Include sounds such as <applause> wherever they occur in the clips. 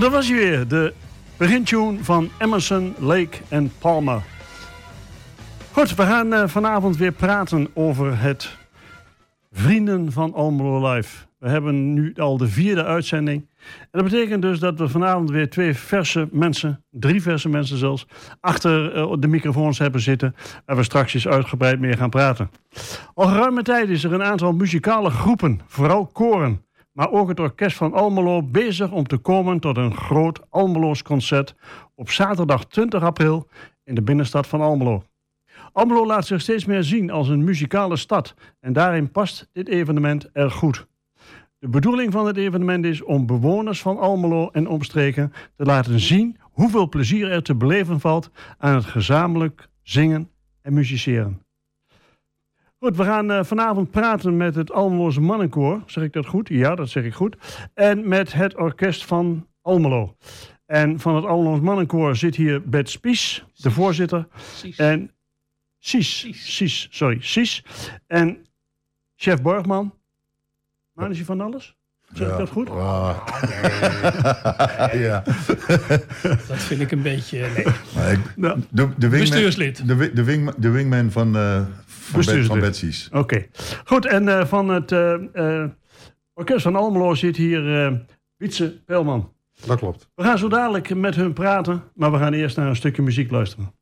En dat was hij weer, de begintune van Emerson, Lake en Palmer. Goed, we gaan uh, vanavond weer praten over het Vrienden van Almelo Live. We hebben nu al de vierde uitzending. En dat betekent dus dat we vanavond weer twee verse mensen, drie verse mensen zelfs, achter uh, de microfoons hebben zitten. Waar we straks eens uitgebreid mee gaan praten. Al geruime tijd is er een aantal muzikale groepen, vooral koren, maar ook het orkest van Almelo bezig om te komen tot een groot Almeloos concert op zaterdag 20 april in de binnenstad van Almelo. Almelo laat zich steeds meer zien als een muzikale stad en daarin past dit evenement erg goed. De bedoeling van het evenement is om bewoners van Almelo en omstreken te laten zien hoeveel plezier er te beleven valt aan het gezamenlijk zingen en musiceren. Goed, we gaan uh, vanavond praten met het Almeloze Mannenkoor. Zeg ik dat goed? Ja, dat zeg ik goed. En met het orkest van Almelo. En van het Almeloze Mannenkoor zit hier Bert Spies, de voorzitter. Sies. En Sies. Sies. sorry, Sies. En chef Borgman. Manager van alles? Zeg ja. ik dat goed? Ah. Nee. <laughs> ja. <laughs> Dat vind ik een beetje... Nee. Maar ik- de, de, wingman, Bestuurslid. de, de, wing, de wingman van, eh van, Bet, Bestuurslid. van Betsy's. Oké. Goed, en eh, van het eh, eh, orkest van Almelo zit hier eh Wietse Pelman. Dat klopt. We gaan zo dadelijk met hun praten, maar we gaan eerst naar een stukje muziek luisteren.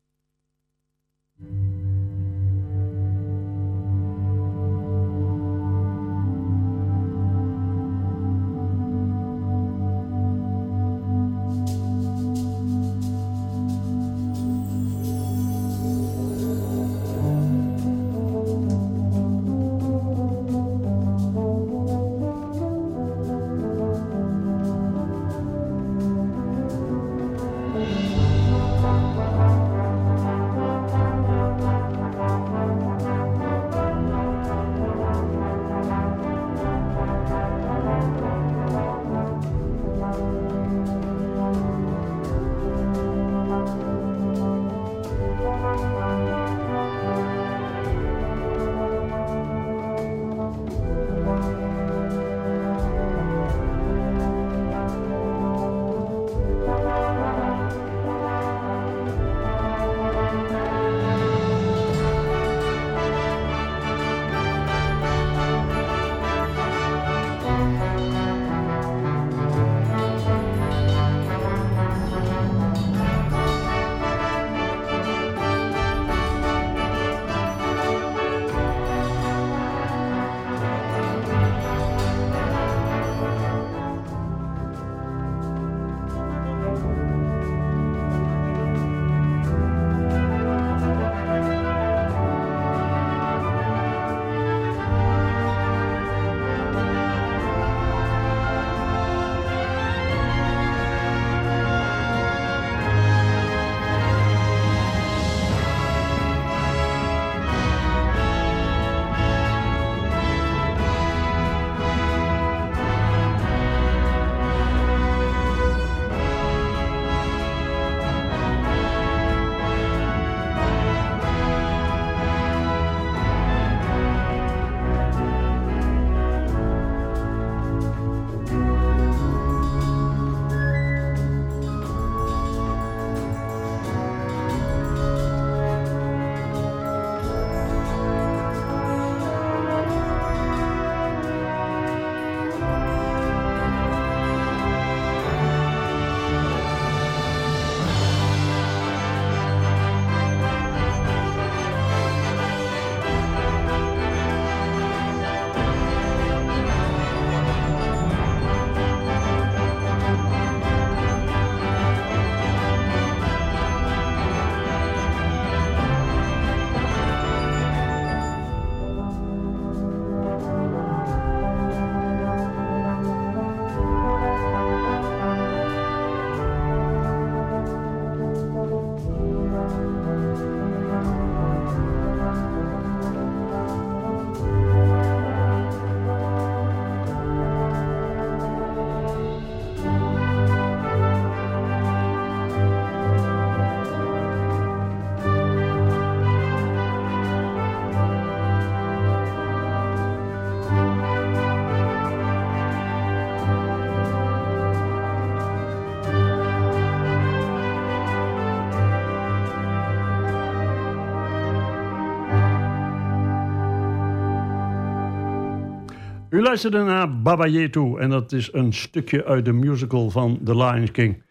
U luisterde naar Baba Yetu en dat is een stukje uit de musical van The Lion King.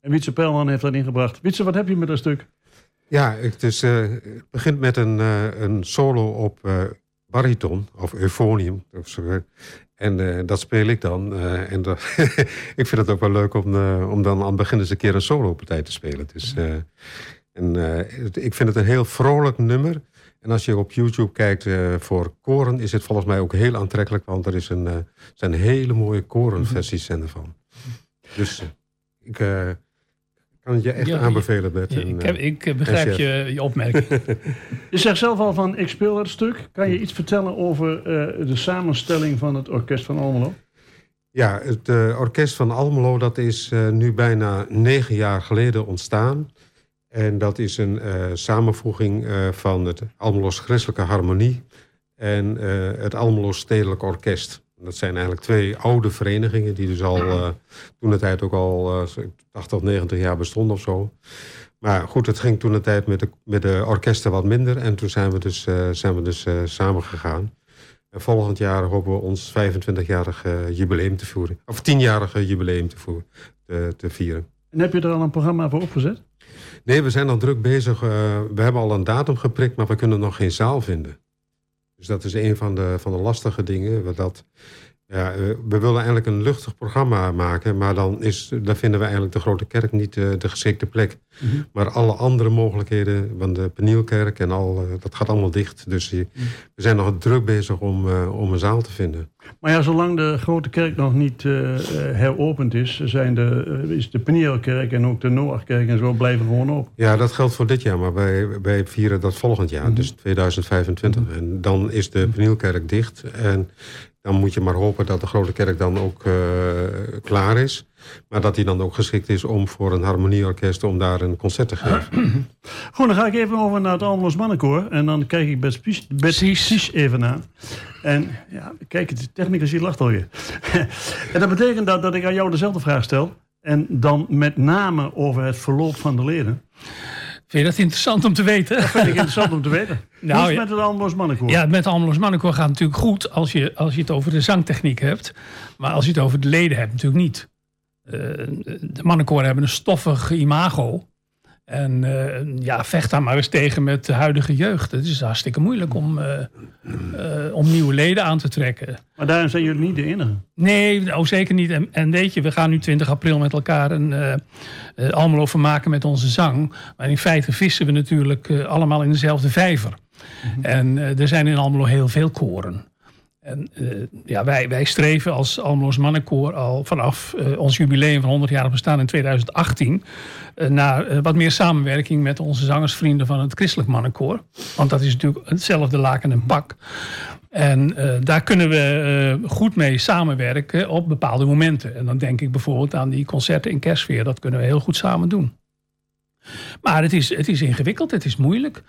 En Wietse Pelman heeft dat ingebracht. Wietse, wat heb je met dat stuk? Ja, het, is, het begint met een, uh, een solo op uh, bariton of euphonium. Of zo. En dat speel ik dan. en dat, <laughs> ik vind het ook wel leuk om, om dan aan het begin eens een keer een solo partij te spelen. Dus, en, ik vind het een heel vrolijk nummer. En als je op YouTube kijkt uh, voor koren, is het volgens mij ook heel aantrekkelijk. Want er is een, uh, zijn hele mooie korenversies zijn ervan. Dus uh, ik kan het je echt ja, aanbevelen, Bert. Ja, ik, heb, ik, begrijp je, je opmerking. <laughs> je zegt zelf al van, ik speel het stuk. Kan je iets vertellen over de samenstelling van het Orkest van Almelo? Ja, het Orkest van Almelo dat is nu bijna negen jaar geleden ontstaan. En dat is een uh, samenvoeging uh, van het Almeloos Christelijke Harmonie en uh, het Almeloos Stedelijk Orkest. Dat zijn eigenlijk twee oude verenigingen die dus al toen de tijd ook al 80 of 90 jaar bestonden of zo. Maar goed, het ging toen de tijd met de, met de orkesten wat minder en toen zijn we dus, zijn we dus samen gegaan. En volgend jaar hopen we ons 25-jarige jubileum te voeren, of 10-jarige jubileum te, voeren, te, te vieren. En heb je er al een programma voor opgezet? Nee, we zijn al druk bezig. Uh, we hebben al een datum geprikt, maar we kunnen nog geen zaal vinden. Dus dat is een van de, van de lastige dingen. Dat, ja, we willen eigenlijk een luchtig programma maken, maar dan, is, dan vinden we eigenlijk de Grote Kerk niet de, de geschikte plek. Mm -hmm. Maar alle andere mogelijkheden, van de Penielkerk en al, dat gaat allemaal dicht. Dus we zijn nog druk bezig om, uh, om een zaal te vinden. Maar ja, zolang de Grote Kerk nog niet uh, heropend is, zijn de, is de Penielkerk en ook de Noachkerk en zo blijven gewoon open. Ja, dat geldt voor dit jaar, maar wij, wij vieren dat volgend jaar, mm -hmm. dus 2025. Mm -hmm. En dan is de Penielkerk dicht en dan moet je maar hopen dat de Grote Kerk dan ook uh, klaar is. Maar dat die dan ook geschikt is om voor een harmonieorkest... om daar een concert te geven. <clears throat> Goed, dan ga ik even over naar het Almeloos Mannenkoor. En dan kijk ik best precies even aan. En ja, kijk, de technicus hier lacht alweer. <laughs> en dat betekent dat, dat ik aan jou dezelfde vraag stel. En dan met name over het verloop van de leden. Vind je dat interessant om te weten? Dat vind ik interessant om te weten. <laughs> nou, Hoe is het met het Almeloos Mannenkoor? Ja, met het Almeloos Mannenkoor gaat het natuurlijk goed als je, als je het over de zangtechniek hebt. Maar als je het over de leden hebt, natuurlijk niet. Uh, de mannenkoren hebben een stoffig imago. En uh, ja, vecht daar maar eens tegen met de huidige jeugd. Het is hartstikke moeilijk om, uh, uh, om nieuwe leden aan te trekken. Maar daarom zijn jullie niet de enige? Nee, oh, zeker niet. En, en weet je, we gaan nu 20 april met elkaar een Almelo vermaken met onze zang. Maar in feite vissen we natuurlijk allemaal in dezelfde vijver. Mm -hmm. En er zijn in Almelo heel veel koren. En uh, ja, wij, wij streven als Almeloos Mannenkoor al vanaf uh, ons jubileum van 100 jaar bestaan in 2018 uh, naar wat meer samenwerking met onze zangersvrienden van het Christelijk Mannenkoor. Want dat is natuurlijk hetzelfde laken en pak. En daar kunnen we goed mee samenwerken op bepaalde momenten. En dan denk ik bijvoorbeeld aan die concerten in Kerstsfeer. Dat kunnen we heel goed samen doen. Maar het is, het is ingewikkeld, het is moeilijk.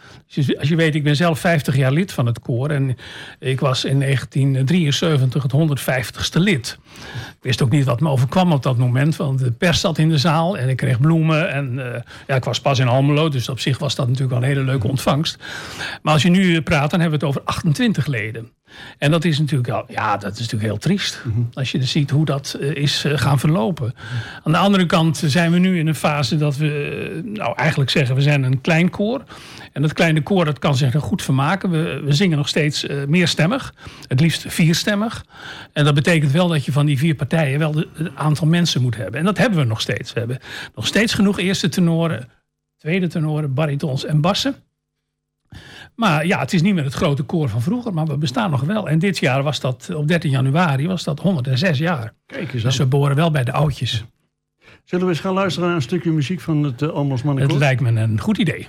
Als je weet, ik ben zelf 50 jaar lid van het koor. En ik was in 1973 het 150ste lid. Ik wist ook niet wat me overkwam op dat moment. Want de pers zat in de zaal en ik kreeg bloemen. En uh, ja, ik was pas in Almelo, dus op zich was dat natuurlijk wel een hele leuke ontvangst. Maar als je nu praat, dan hebben we het over 28 leden. En dat is natuurlijk, al, ja, dat is natuurlijk heel triest. Mm -hmm. Als je ziet hoe dat uh, is uh, gaan verlopen. Aan de andere kant zijn we nu in een fase dat we, nou eigenlijk zeggen, we zijn een klein koor. En dat kleine koor dat kan zich er goed vermaken. We, we zingen nog steeds meerstemmig. Het liefst vierstemmig. En dat betekent wel dat je van die vier partijen wel een aantal mensen moet hebben. En dat hebben we nog steeds. We hebben nog steeds genoeg eerste tenoren, tweede tenoren, baritons en bassen. Maar ja, het is niet meer het grote koor van vroeger, maar we bestaan nog wel. En dit jaar was dat, op 13 januari, was dat 106 jaar. Kijk eens dus we behoren wel bij de oudjes. Zullen we eens gaan luisteren naar een stukje muziek van het uh, Almos? Het lijkt me een goed idee.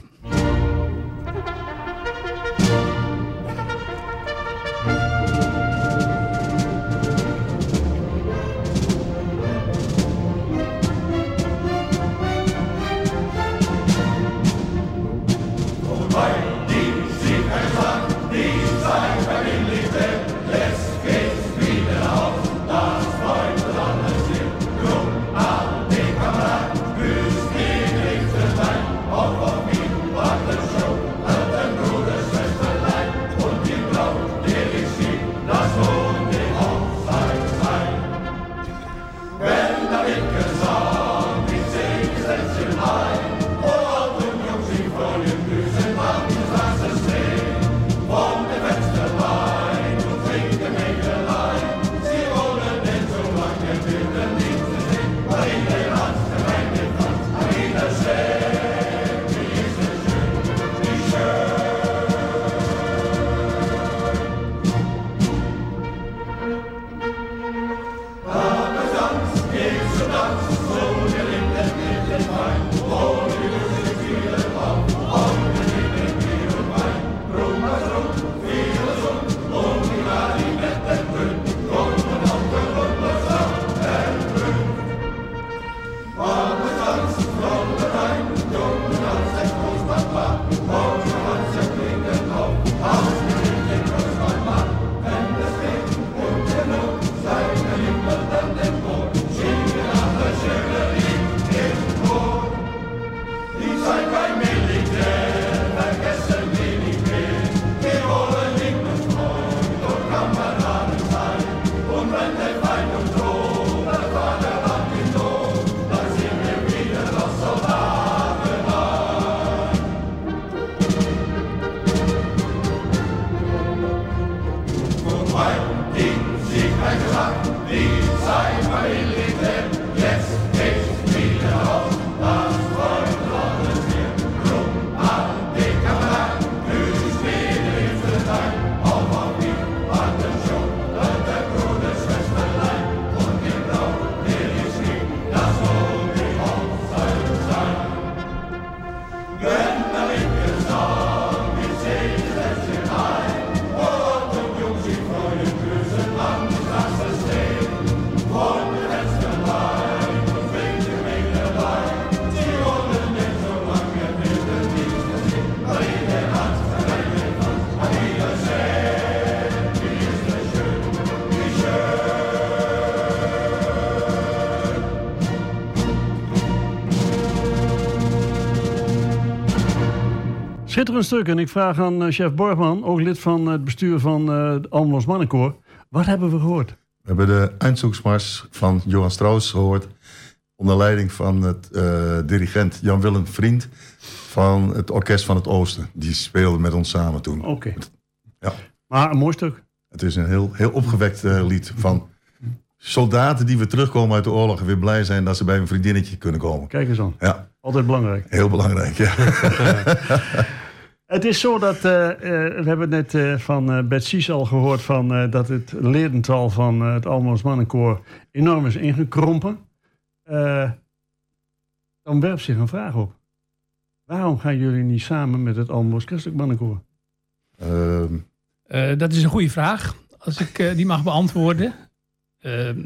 Schitterend stuk. En ik vraag aan uh, chef Borgman, ook lid van het bestuur van uh, het Mannenkoor. Wat hebben we gehoord? We hebben de Eindzoeksmars van Johan Strauss gehoord. Onder leiding van het uh, dirigent Jan-Willem Vriend van het Orkest van het Oosten. Die speelde met ons samen toen. Oké. Okay. Ja. Maar een mooi stuk. Het is een heel, heel opgewekt lied van soldaten die weer terugkomen uit de oorlog... en weer blij zijn dat ze bij een vriendinnetje kunnen komen. Kijk eens aan. Ja. Altijd belangrijk. Heel belangrijk, ja. <laughs> Het is zo dat, uh, uh, we hebben net uh, van Bert Sies al gehoord van, dat het ledental van het Almans Mannenkoor enorm is ingekrompen. dan werpt zich een vraag op. Waarom gaan jullie niet samen met het Almans Christelijk Mannenkoor? Ehm. dat is een goede vraag, als ik die mag beantwoorden. Ehm,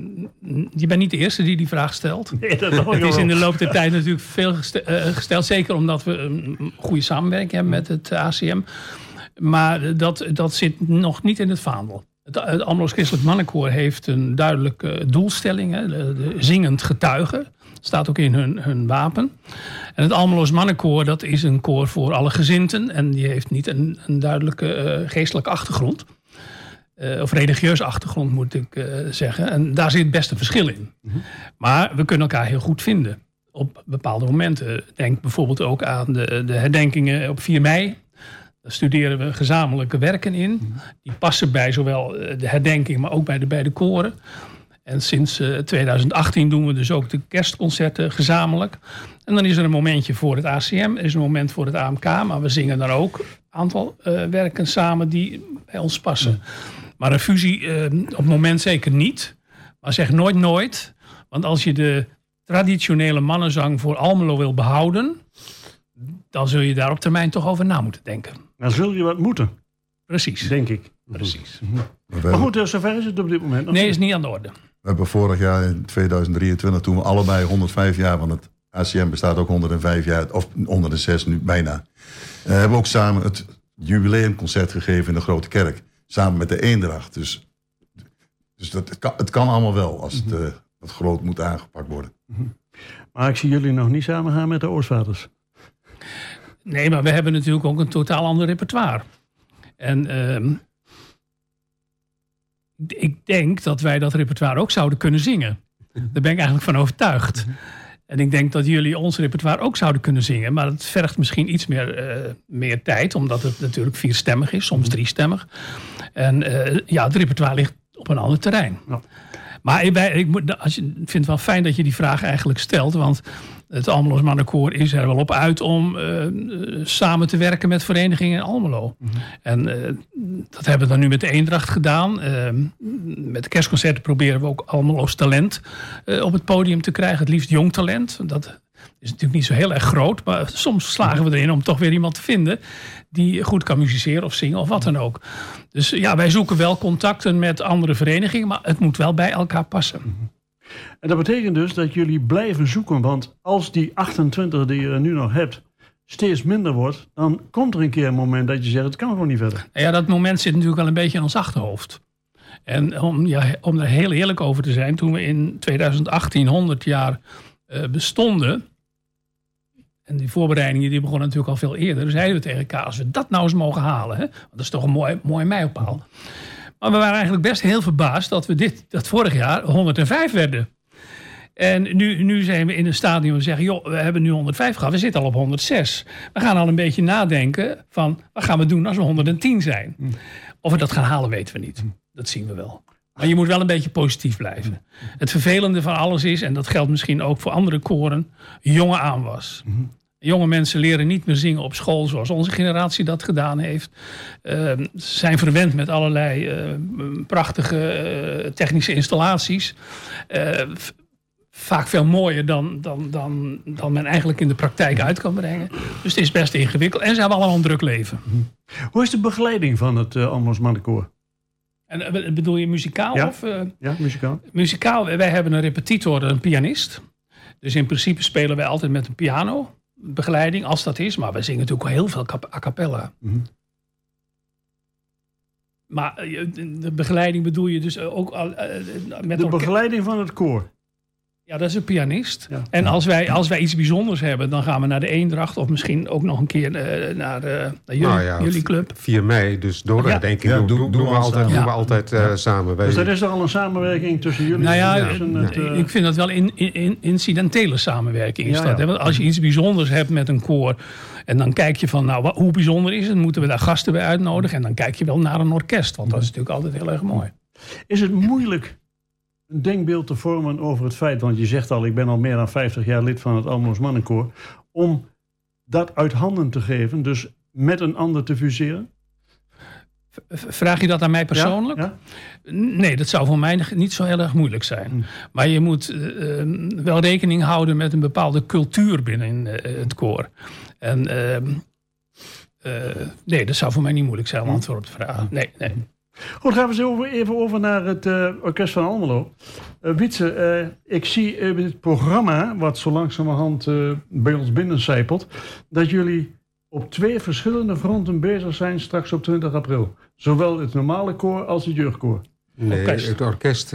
je bent niet de eerste die die vraag stelt. het is in de loop der tijd natuurlijk veel eh, gesteld. Zeker omdat we een goede samenwerking hebben met het ACM. Maar dat, dat zit nog niet in het vaandel. Het, het Christelijk Mannenkoor heeft een duidelijke doelstelling. Hè, de, zingend getuigen. staat ook in hun, hun wapen. En het Almeloos Mannenkoor dat is een koor voor alle gezinten. En die heeft niet een, een duidelijke uh, geestelijke achtergrond. Uh, of religieuze achtergrond moet ik uh, zeggen. En daar zit best een verschil in. Mm -hmm. Maar we kunnen elkaar heel goed vinden op bepaalde momenten. Denk bijvoorbeeld ook aan de, de herdenkingen op 4 mei. Daar studeren we gezamenlijke werken in. Mm -hmm. Die passen bij zowel eh, de herdenking, maar ook bij de beide koren. En sinds uh, 2018 doen we dus ook de kerstconcerten gezamenlijk. En dan is er een momentje voor het ACM, er is een moment voor het AMK, maar we zingen dan ook een aantal werken samen die bij ons passen. Mm -hmm. Maar een fusie uh, op het moment zeker niet. Maar zeg nooit nooit. Want als je de traditionele mannenzang voor Almelo wil behouden... dan zul je daar op termijn toch over na moeten denken. Dan zul je wat moeten. Precies. Denk ik. Precies. Maar goed, uh, zover is het op dit moment nog Nee, is niet aan de orde. We hebben vorig jaar in 2023, toen we allebei 105 jaar van het ACM bestaat ook 105 jaar, of 106 nu bijna. Uh, hebben we ook samen het jubileumconcert gegeven in de Grote Kerk samen met de Eendracht. Dus, dus dat, het, kan, het kan allemaal wel als het uh, wat groot moet aangepakt worden. Maar ik zie jullie nog niet samen gaan met de Oorsvaders. Nee, maar we hebben natuurlijk ook een totaal ander repertoire. En uh, ik denk dat wij dat repertoire ook zouden kunnen zingen. Daar ben ik eigenlijk van overtuigd. En ik denk dat jullie ons repertoire ook zouden kunnen zingen. Maar het vergt misschien iets meer, uh, meer tijd. Omdat het natuurlijk vierstemmig is, soms driestemmig. En uh, ja, het repertoire ligt op een ander terrein. Ja. Maar ik, ik, als je, ik vind het wel fijn dat je die vraag eigenlijk stelt. Want het Almeloos Mannenkoor is er wel op uit om uh, samen te werken met verenigingen in Almelo. Mm -hmm. En uh, dat hebben we dan nu met de Eendracht gedaan. Uh, met de kerstconcerten proberen we ook Almeloos talent op het podium te krijgen. Het liefst jong talent. Dat is natuurlijk niet zo heel erg groot. Maar soms slagen we erin om toch weer iemand te vinden die goed kan musiceren of zingen of wat dan ook. Dus ja, wij zoeken wel contacten met andere verenigingen. Maar het moet wel bij elkaar passen. En dat betekent dus dat jullie blijven zoeken. Want als die 28 die je nu nog hebt steeds minder wordt, dan komt er een keer een moment dat je zegt: het kan gewoon niet verder. Ja, dat moment zit natuurlijk wel een beetje in ons achterhoofd. En om, ja, om er heel eerlijk over te zijn, toen we in 2018 100 jaar uh, bestonden. En die voorbereidingen die begonnen natuurlijk al veel eerder. zeiden we tegen elkaar, als we dat nou eens mogen halen. Hè, want dat is toch een mooi, mooi mijlpaal. Maar we waren eigenlijk best heel verbaasd dat we dit, dat vorig jaar 105 werden. En nu, nu zijn we in een stadium we zeggen, joh, we hebben nu 105 gehad, we zitten al op 106. We gaan al een beetje nadenken van, wat gaan we doen als we 110 zijn? Hm. Of we dat gaan halen, weten we niet. Dat zien we wel. Maar je moet wel een beetje positief blijven. Hm. Het vervelende van alles is, en dat geldt misschien ook voor andere koren, jonge aanwas. Jonge mensen leren niet meer zingen op school zoals onze generatie dat gedaan heeft. Uh, zijn verwend met allerlei uh, prachtige uh, technische installaties vaak veel mooier dan, dan, dan, dan men eigenlijk in de praktijk uit kan brengen. Dus het is best ingewikkeld. En ze hebben allemaal een druk leven. Hoe is de begeleiding van het uh, Mannenkoor? En, bedoel je muzikaal? Ja, of, ja muzikaal. Muzikaal, wij hebben een repetitor, een pianist. Dus in principe spelen wij altijd met een piano. Begeleiding, als dat is. Maar we zingen natuurlijk heel veel a cappella. Mm -hmm. Maar de begeleiding bedoel je dus ook al, met... De begeleiding van het koor? Ja, dat is een pianist. En als wij, als wij iets bijzonders hebben, dan gaan we naar de Eendracht. Of misschien ook nog een keer uh, naar, uh, naar jullie, nou ja, jullie, club. 4 mei, dus door ja. denk ik. Ja, doen, doen, doen, we altijd, doen we altijd uh, samen. Wij... Dus er is er al een samenwerking tussen jullie? Nou ja, het, ik vind dat wel in, in, incidentele samenwerking is dat. Hè? Want als je iets bijzonders hebt met een koor... en dan kijk je van, nou, hoe bijzonder is het? Moeten we daar gasten bij uitnodigen? En dan kijk je wel naar een orkest. Want dat is natuurlijk altijd heel erg mooi. Is het moeilijk denkbeeld te vormen over het feit, want je zegt al, ik ben al meer dan 50 jaar lid van het Almos Mannenkoor, om dat uit handen te geven, dus met een ander te fuseren? Vraag je dat aan mij persoonlijk? Ja? Nee, dat zou voor mij niet zo heel erg moeilijk zijn. Hm. Maar je moet uh, wel rekening houden met een bepaalde cultuur binnen uh, het koor. En uh, nee, dat zou voor mij niet moeilijk zijn om hm. antwoord op te vragen. Nee, nee. Goed, gaan we zo even over naar het uh, Orkest van Almelo. Uh, Wietse, uh, ik zie in het programma, wat zo langzamerhand bij ons binnencijpelt, dat jullie op twee verschillende fronten bezig zijn straks op 20 april. Zowel het normale koor als het jeugdkoor. Nee, orkest. het orkest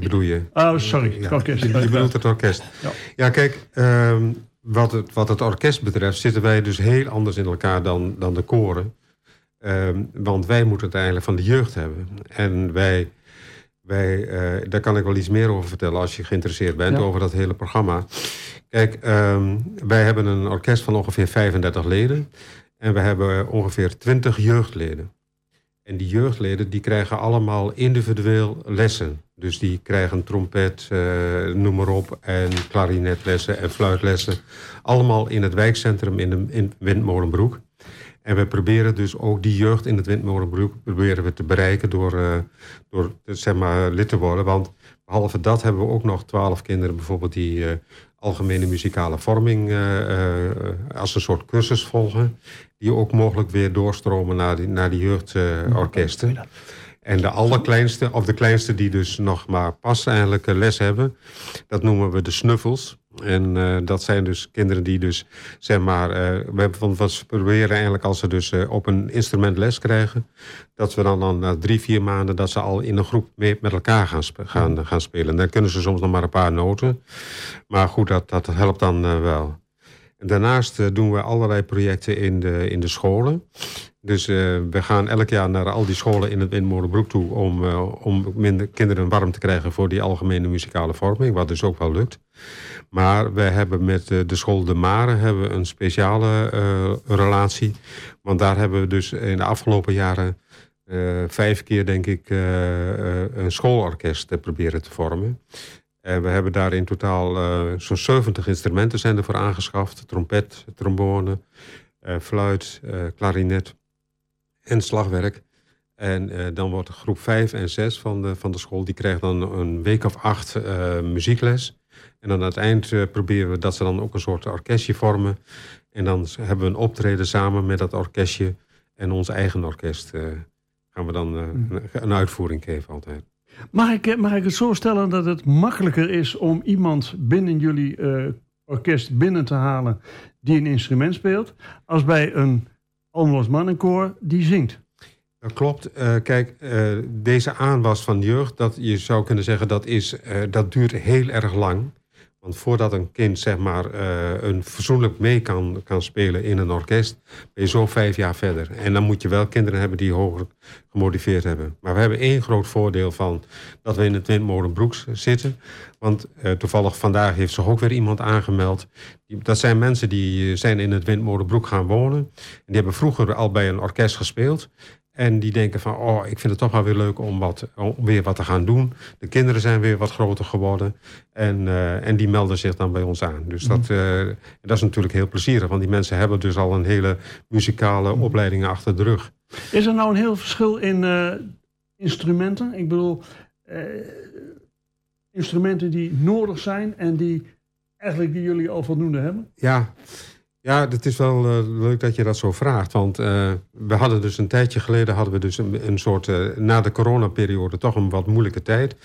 bedoel je. Oh, sorry, het orkest. Je, je bedoelt het orkest. Ja, ja kijk, um, wat, het, wat het orkest betreft zitten wij dus heel anders in elkaar dan, dan de koren. Um, want wij moeten het eigenlijk van de jeugd hebben. En wij, wij uh, daar kan ik wel iets meer over vertellen als je geïnteresseerd bent ja. over dat hele programma. Kijk, um, wij hebben een orkest van ongeveer 35 leden. En we hebben ongeveer 20 jeugdleden. En die jeugdleden die krijgen allemaal individueel lessen. Dus die krijgen trompet, uh, noem maar op, en klarinetlessen en fluitlessen. Allemaal in het wijkcentrum in, de, in Windmolenbroek. En we proberen dus ook die jeugd in het Windmolenbroek proberen we te bereiken door, uh, door zeg maar, lid te worden. Want behalve dat hebben we ook nog twaalf kinderen bijvoorbeeld die uh, algemene muzikale vorming uh, als een soort cursus volgen. Die ook mogelijk weer doorstromen naar die, naar die jeugdorkesten. En de allerkleinste, of de kleinste die dus nog maar pas eigenlijk les hebben, dat noemen we de snuffels. En uh, dat zijn dus kinderen die dus, zeg maar, uh, we, hebben, proberen eigenlijk als ze dus uh, op een instrument les krijgen, dat we dan, dan na drie, vier maanden, dat ze al in een groep mee, met elkaar gaan, gaan, gaan spelen. dan kunnen ze soms nog maar een paar noten. Maar goed, dat, dat helpt dan wel. En daarnaast doen we allerlei projecten in de, in de scholen. Dus uh, we gaan elk jaar naar al die scholen in het Windmolenbroek toe... om, uh, om minder kinderen warm te krijgen voor die algemene muzikale vorming. Wat dus ook wel lukt. Maar we hebben met uh, de school De Mare hebben een speciale relatie. Want daar hebben we dus in de afgelopen jaren... vijf keer, denk ik, een schoolorkest proberen te vormen. En we hebben daar in totaal zo'n 70 instrumenten zijn ervoor aangeschaft. Trompet, trombone, fluit, klarinet en slagwerk. En dan wordt groep 5 en 6 van de, van de school... die krijgt dan een week of acht muziekles. En dan aan het eind uh, proberen we dat ze dan ook een soort orkestje vormen. En dan hebben we een optreden samen met dat orkestje... en ons eigen orkest gaan we dan mm. een uitvoering geven altijd. Mag ik, mag ik het zo stellen dat het makkelijker is om iemand binnen jullie orkest binnen te halen die een instrument speelt, als bij een Almeloos mannenkoor die zingt? Dat klopt. Uh, kijk, uh, deze aanwas van jeugd, dat, je zou kunnen zeggen dat, is, dat duurt heel erg lang. Want voordat een kind zeg maar, een verzoenlijk mee kan, kan spelen in een orkest, ben je zo vijf jaar verder. En dan moet je wel kinderen hebben die hoger gemotiveerd hebben. Maar we hebben één groot voordeel van dat we in het Windmolenbroeks zitten. Want toevallig vandaag heeft zich ook weer iemand aangemeld. Dat zijn mensen die zijn in het Windmolenbroek gaan wonen. En die hebben vroeger al bij een orkest gespeeld. En die denken van, oh, ik vind het toch wel weer leuk om, wat, om weer wat te gaan doen. De kinderen zijn weer wat groter geworden. En, uh, en die melden zich dan bij ons aan. Dus dat, uh, dat is natuurlijk heel plezierig. Want die mensen hebben dus al een hele muzikale mm. opleiding achter de rug. Is er nou een heel verschil in uh, instrumenten? Ik bedoel, instrumenten die nodig zijn en die eigenlijk die jullie al voldoende hebben? Ja, ja, het is wel uh, leuk dat je dat zo vraagt. Want uh, we hadden dus een tijdje geleden hadden we dus een, soort, uh, na de coronaperiode, toch een wat moeilijke tijd.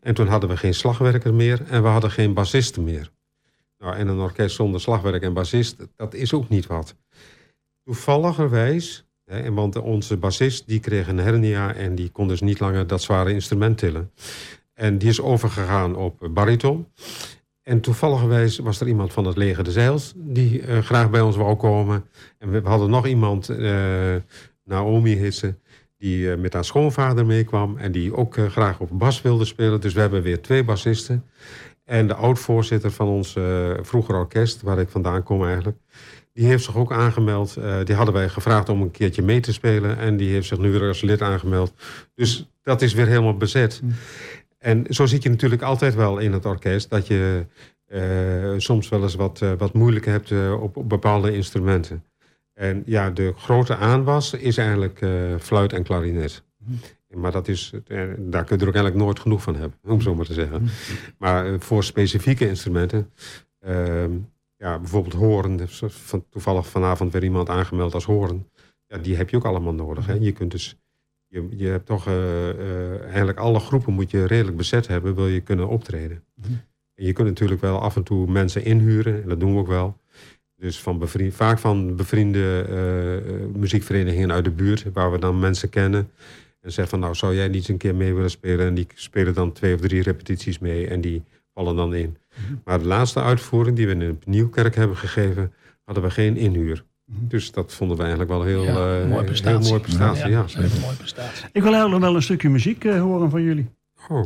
En toen hadden we geen slagwerker meer en we hadden geen bassisten meer. Nou, en een orkest zonder slagwerk en bassist, dat is ook niet wat. Toevalligerwijs, hè, want onze bassist die kreeg een hernia en die kon dus niet langer dat zware instrument tillen. En die is overgegaan op bariton. En toevallig was er iemand van het leger de Zeils die uh, graag bij ons wou komen. En we hadden nog iemand, uh, Naomi Hisse, die uh, met haar schoonvader meekwam. En die ook graag op bas wilde spelen. Dus we hebben weer twee bassisten. En de oud-voorzitter van ons vroeger orkest, waar ik vandaan kom eigenlijk... die heeft zich ook aangemeld. die hadden wij gevraagd om een keertje mee te spelen. En die heeft zich nu weer als lid aangemeld. Dus dat is weer helemaal bezet. Hm. En zo zit je natuurlijk altijd wel in het orkest... dat je uh, soms wel eens wat, uh, wat moeilijk hebt uh, op, op, bepaalde instrumenten. En ja, de grote aanwas is eigenlijk fluit en klarinet. Mm. Maar dat is, daar kun je er ook eigenlijk nooit genoeg van hebben, om zo maar te zeggen. Mm. Maar voor specifieke instrumenten, ehm, ja, bijvoorbeeld horen, van, toevallig vanavond weer iemand aangemeld als horen. Ja, die heb je ook allemaal nodig. Hè? Je kunt dus je, je hebt toch uh, uh, eigenlijk alle groepen moet je redelijk bezet hebben, wil je kunnen optreden. Mm En je kunt natuurlijk wel af en toe mensen inhuren, en dat doen we ook wel. Dus van bevriend, vaak van bevriende uh, muziekverenigingen uit de buurt, waar we dan mensen kennen. En zeggen van nou, zou jij niet eens een keer mee willen spelen? En die spelen dan twee of drie repetities mee en die vallen dan in. Mm Maar de laatste uitvoering die we in Nieuwkerk hebben gegeven, hadden we geen inhuur. Mhm. Dus dat vonden we eigenlijk wel heel, ja, uh, mooi prestatie. Heel mooi prestatie. Ja, ja. Een mooie prestatie. Ik wil eigenlijk wel een stukje muziek uh, horen van jullie. Oh.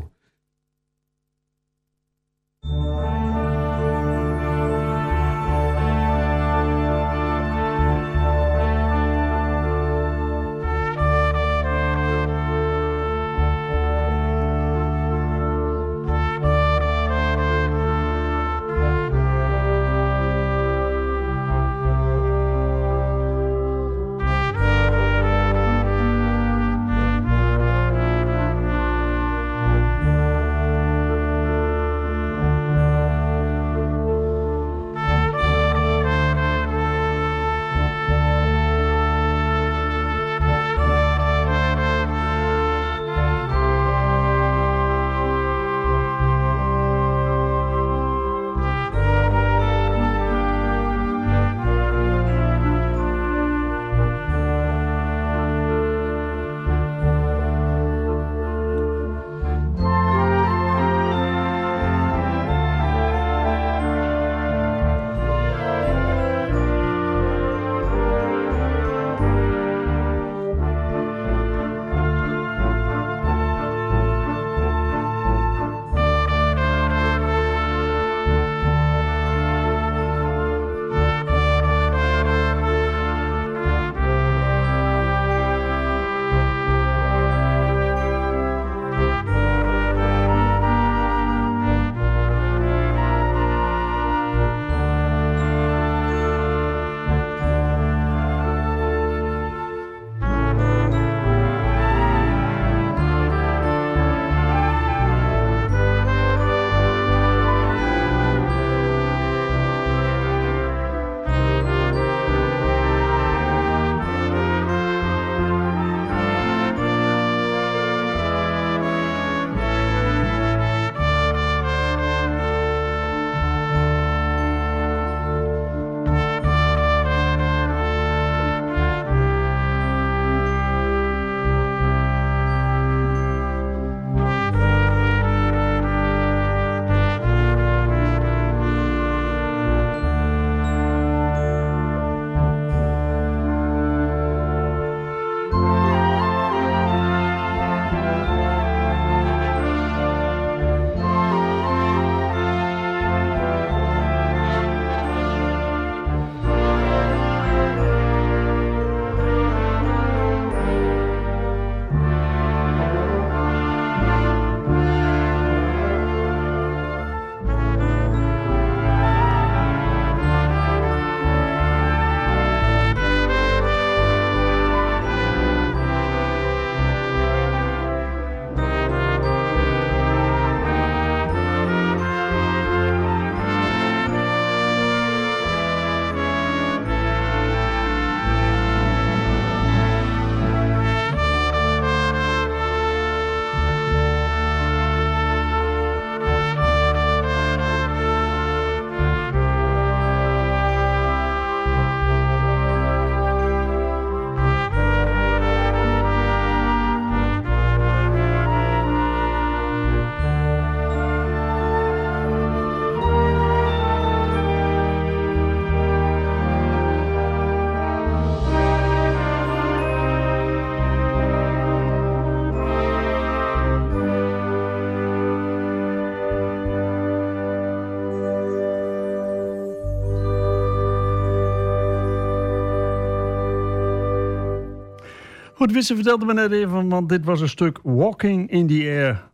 Goed, Wisse vertelde me net even, want dit was een stuk Walking in the Air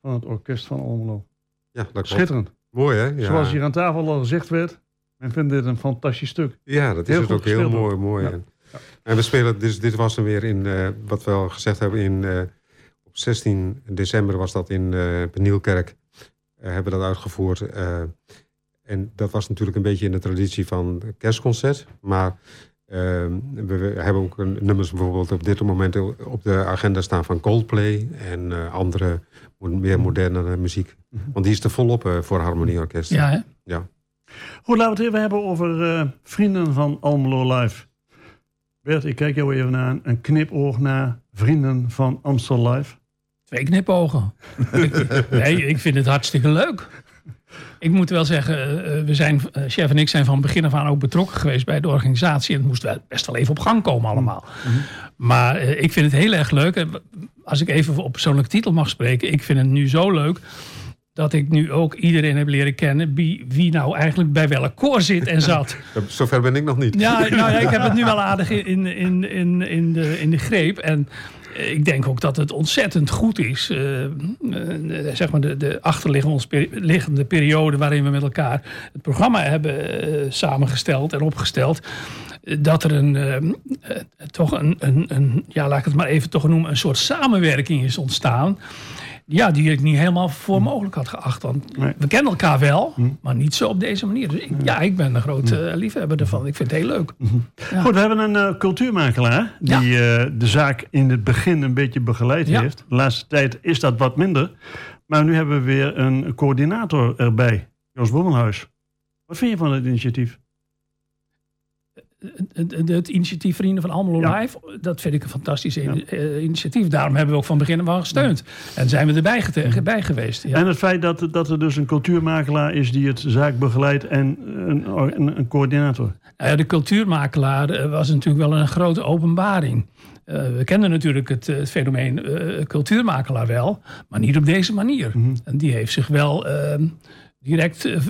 van het orkest van Almelo. Ja, dat klopt. Schitterend. Mooi, hè? Ja. Zoals hier aan tafel al gezegd werd, men vindt dit een fantastisch stuk. Ja, dat is Heel het ook heel mooi. mooi. Ja. En, en we spelen, dus dit was dan weer in, eh, wat we al gezegd hebben, in, eh, op 16 december was dat in eh Benielkerk. eh, hebben we dat uitgevoerd. en dat was natuurlijk een beetje in de traditie van kerstconcert. Maar we, we hebben ook een, nummers bijvoorbeeld op dit moment op de agenda staan van Coldplay. En eh, andere meer moderne muziek. Want die is er volop eh, voor harmonieorkest. Ja, hè? Goed, laten we het even hebben over eh, vrienden van Almelo Live. Bert, ik kijk jou even aan. Een knipoog naar vrienden van Amstel Live. Twee knipogen. <laughs> Nee, ik vind het hartstikke leuk. Ik moet wel zeggen, eh, we zijn, eh, chef en ik zijn van begin af aan ook betrokken geweest bij de organisatie. En het moest wel best wel even op gang komen allemaal. Maar eh, ik vind het heel erg leuk. Als ik even op persoonlijke titel mag spreken. Ik vind het nu zo leuk dat ik nu ook iedereen heb leren kennen... wie, wie nou eigenlijk bij welk koor zit en <laughs> zat. Eh, Zover ben ik nog niet. Ja, nou ja, ik heb het nu <laughs> wel aardig in, in, in, in, de, in de greep. En eh, ik denk ook dat het ontzettend goed is. eh, eh, zeg maar de, de achterliggende periode waarin we met elkaar het programma hebben eh, samengesteld en opgesteld. Dat er een, toch een, een, een, ja, laat ik het maar even toch noemen, een soort samenwerking is ontstaan. Ja, die ik niet helemaal voor mogelijk had geacht. Want Nee. we kennen elkaar wel, maar niet zo op deze manier. Dus ik, ja, ik ben een grote eh, liefhebber ervan. Ik vind het heel leuk. Ja. Goed, we hebben een eh, cultuurmakelaar die eh, de zaak in het begin een beetje begeleid Ja. heeft. De laatste tijd is dat wat minder. Maar nu hebben we weer een coördinator erbij, Jos Bommelhuis. Wat vind je van het initiatief? Het, initiatief Vrienden van Almelo Ja. Live, dat vind ik een fantastisch eh, initiatief. Daarom hebben we ook van begin af aan gesteund. En zijn we erbij bij geweest. Ja. En het feit dat, dat er dus een cultuurmakelaar is die het zaak begeleidt en een, een, een coördinator. Nou ja, de cultuurmakelaar eh, was natuurlijk wel een grote openbaring. Eh, we kenden natuurlijk het, het fenomeen cultuurmakelaar wel, maar niet op deze manier. En die heeft zich wel eh, direct eh,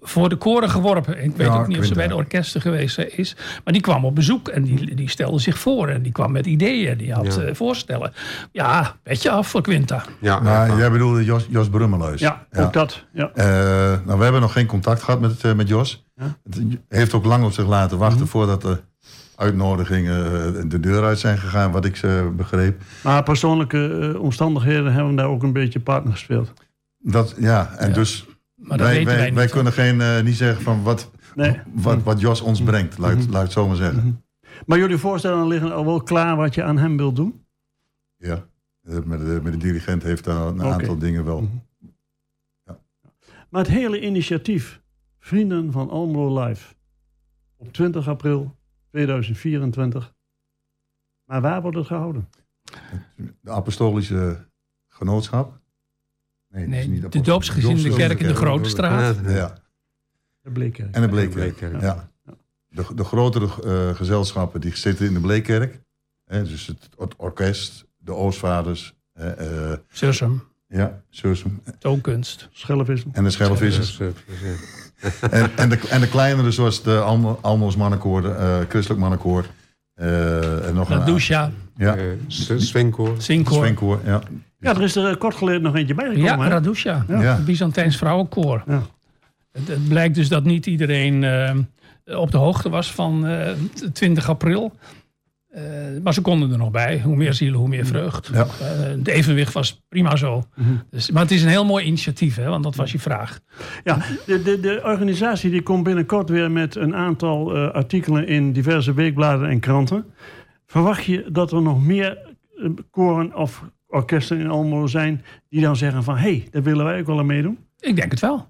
voor de koren geworpen. Ik weet Ja, ook niet of ze bij de orkesten geweest is. Maar die kwam op bezoek en die, die stelde zich voor. En die kwam met ideeën, die had Ja. eh, voorstellen. Ja, petje af voor Quinta. Ja, Maar ja. jij bedoelde Jos, Jos. Ja, ook dat. Ja. Eh, nou, we hebben nog geen contact gehad met, met Jos. Ja. Het heeft ook lang op zich laten wachten voordat de uitnodigingen de deur uit zijn gegaan, wat ik eh, begreep. Maar persoonlijke omstandigheden hebben daar ook een beetje partner gespeeld. Dat, ja, en Ja. dus Maar dat wij, weten wij, wij, niet. wij kunnen geen, eh, niet zeggen van wat, Nee. wat, wat Jos ons brengt, laat, laat ik het zo maar zeggen. Maar jullie voorstellen liggen al wel klaar wat je aan hem wilt doen? Ja. Eh, Met de, met de dirigent heeft daar een aantal dingen wel. Maar het hele initiatief, Vrienden van Almelo Live, op 20 april 2024. Maar waar wordt het gehouden? De apostolische genootschap. Nee, niet de doopsgezinde kerk in de Grote Straat. Ja, Ja, De Bleekkerk. en de Bleekkerk. Bleekkerk. Ja. De, de grotere eh, gezelschappen die zitten in de Bleekkerk. Hè, dus het, het orkest, de Oostvaders, eh, eh, Sursum, ja, Sursum toonkunst. Schellevissen. en de ja. <laughs> en, en, de, en de kleinere zoals de Almo- Almos mannenkoor, de, eh, Christelijk mannenkoor. eh, en nog een Radusha, Ja, Eh. Swingkoor, ja. Ja, er is er eh, kort geleden nog eentje bijgekomen. Ja, hè? Radusha. Ja. Het Byzantijns vrouwenkoor. Ja. Het, het blijkt dus dat niet iedereen eh, op de hoogte was van eh, 20 april. Eh, maar ze konden er nog bij. Hoe meer zielen, hoe meer vreugd. Ja. Eh, het evenwicht was prima zo. dus, maar het is een heel mooi initiatief, hè, want dat was je vraag. Ja, de, de, de organisatie die komt binnenkort weer met een aantal eh, artikelen in diverse weekbladen en kranten. Verwacht je dat er nog meer koren of orkesten in Almelo zijn die dan zeggen van... hé, hey, daar willen wij ook wel aan meedoen? Ik denk het wel.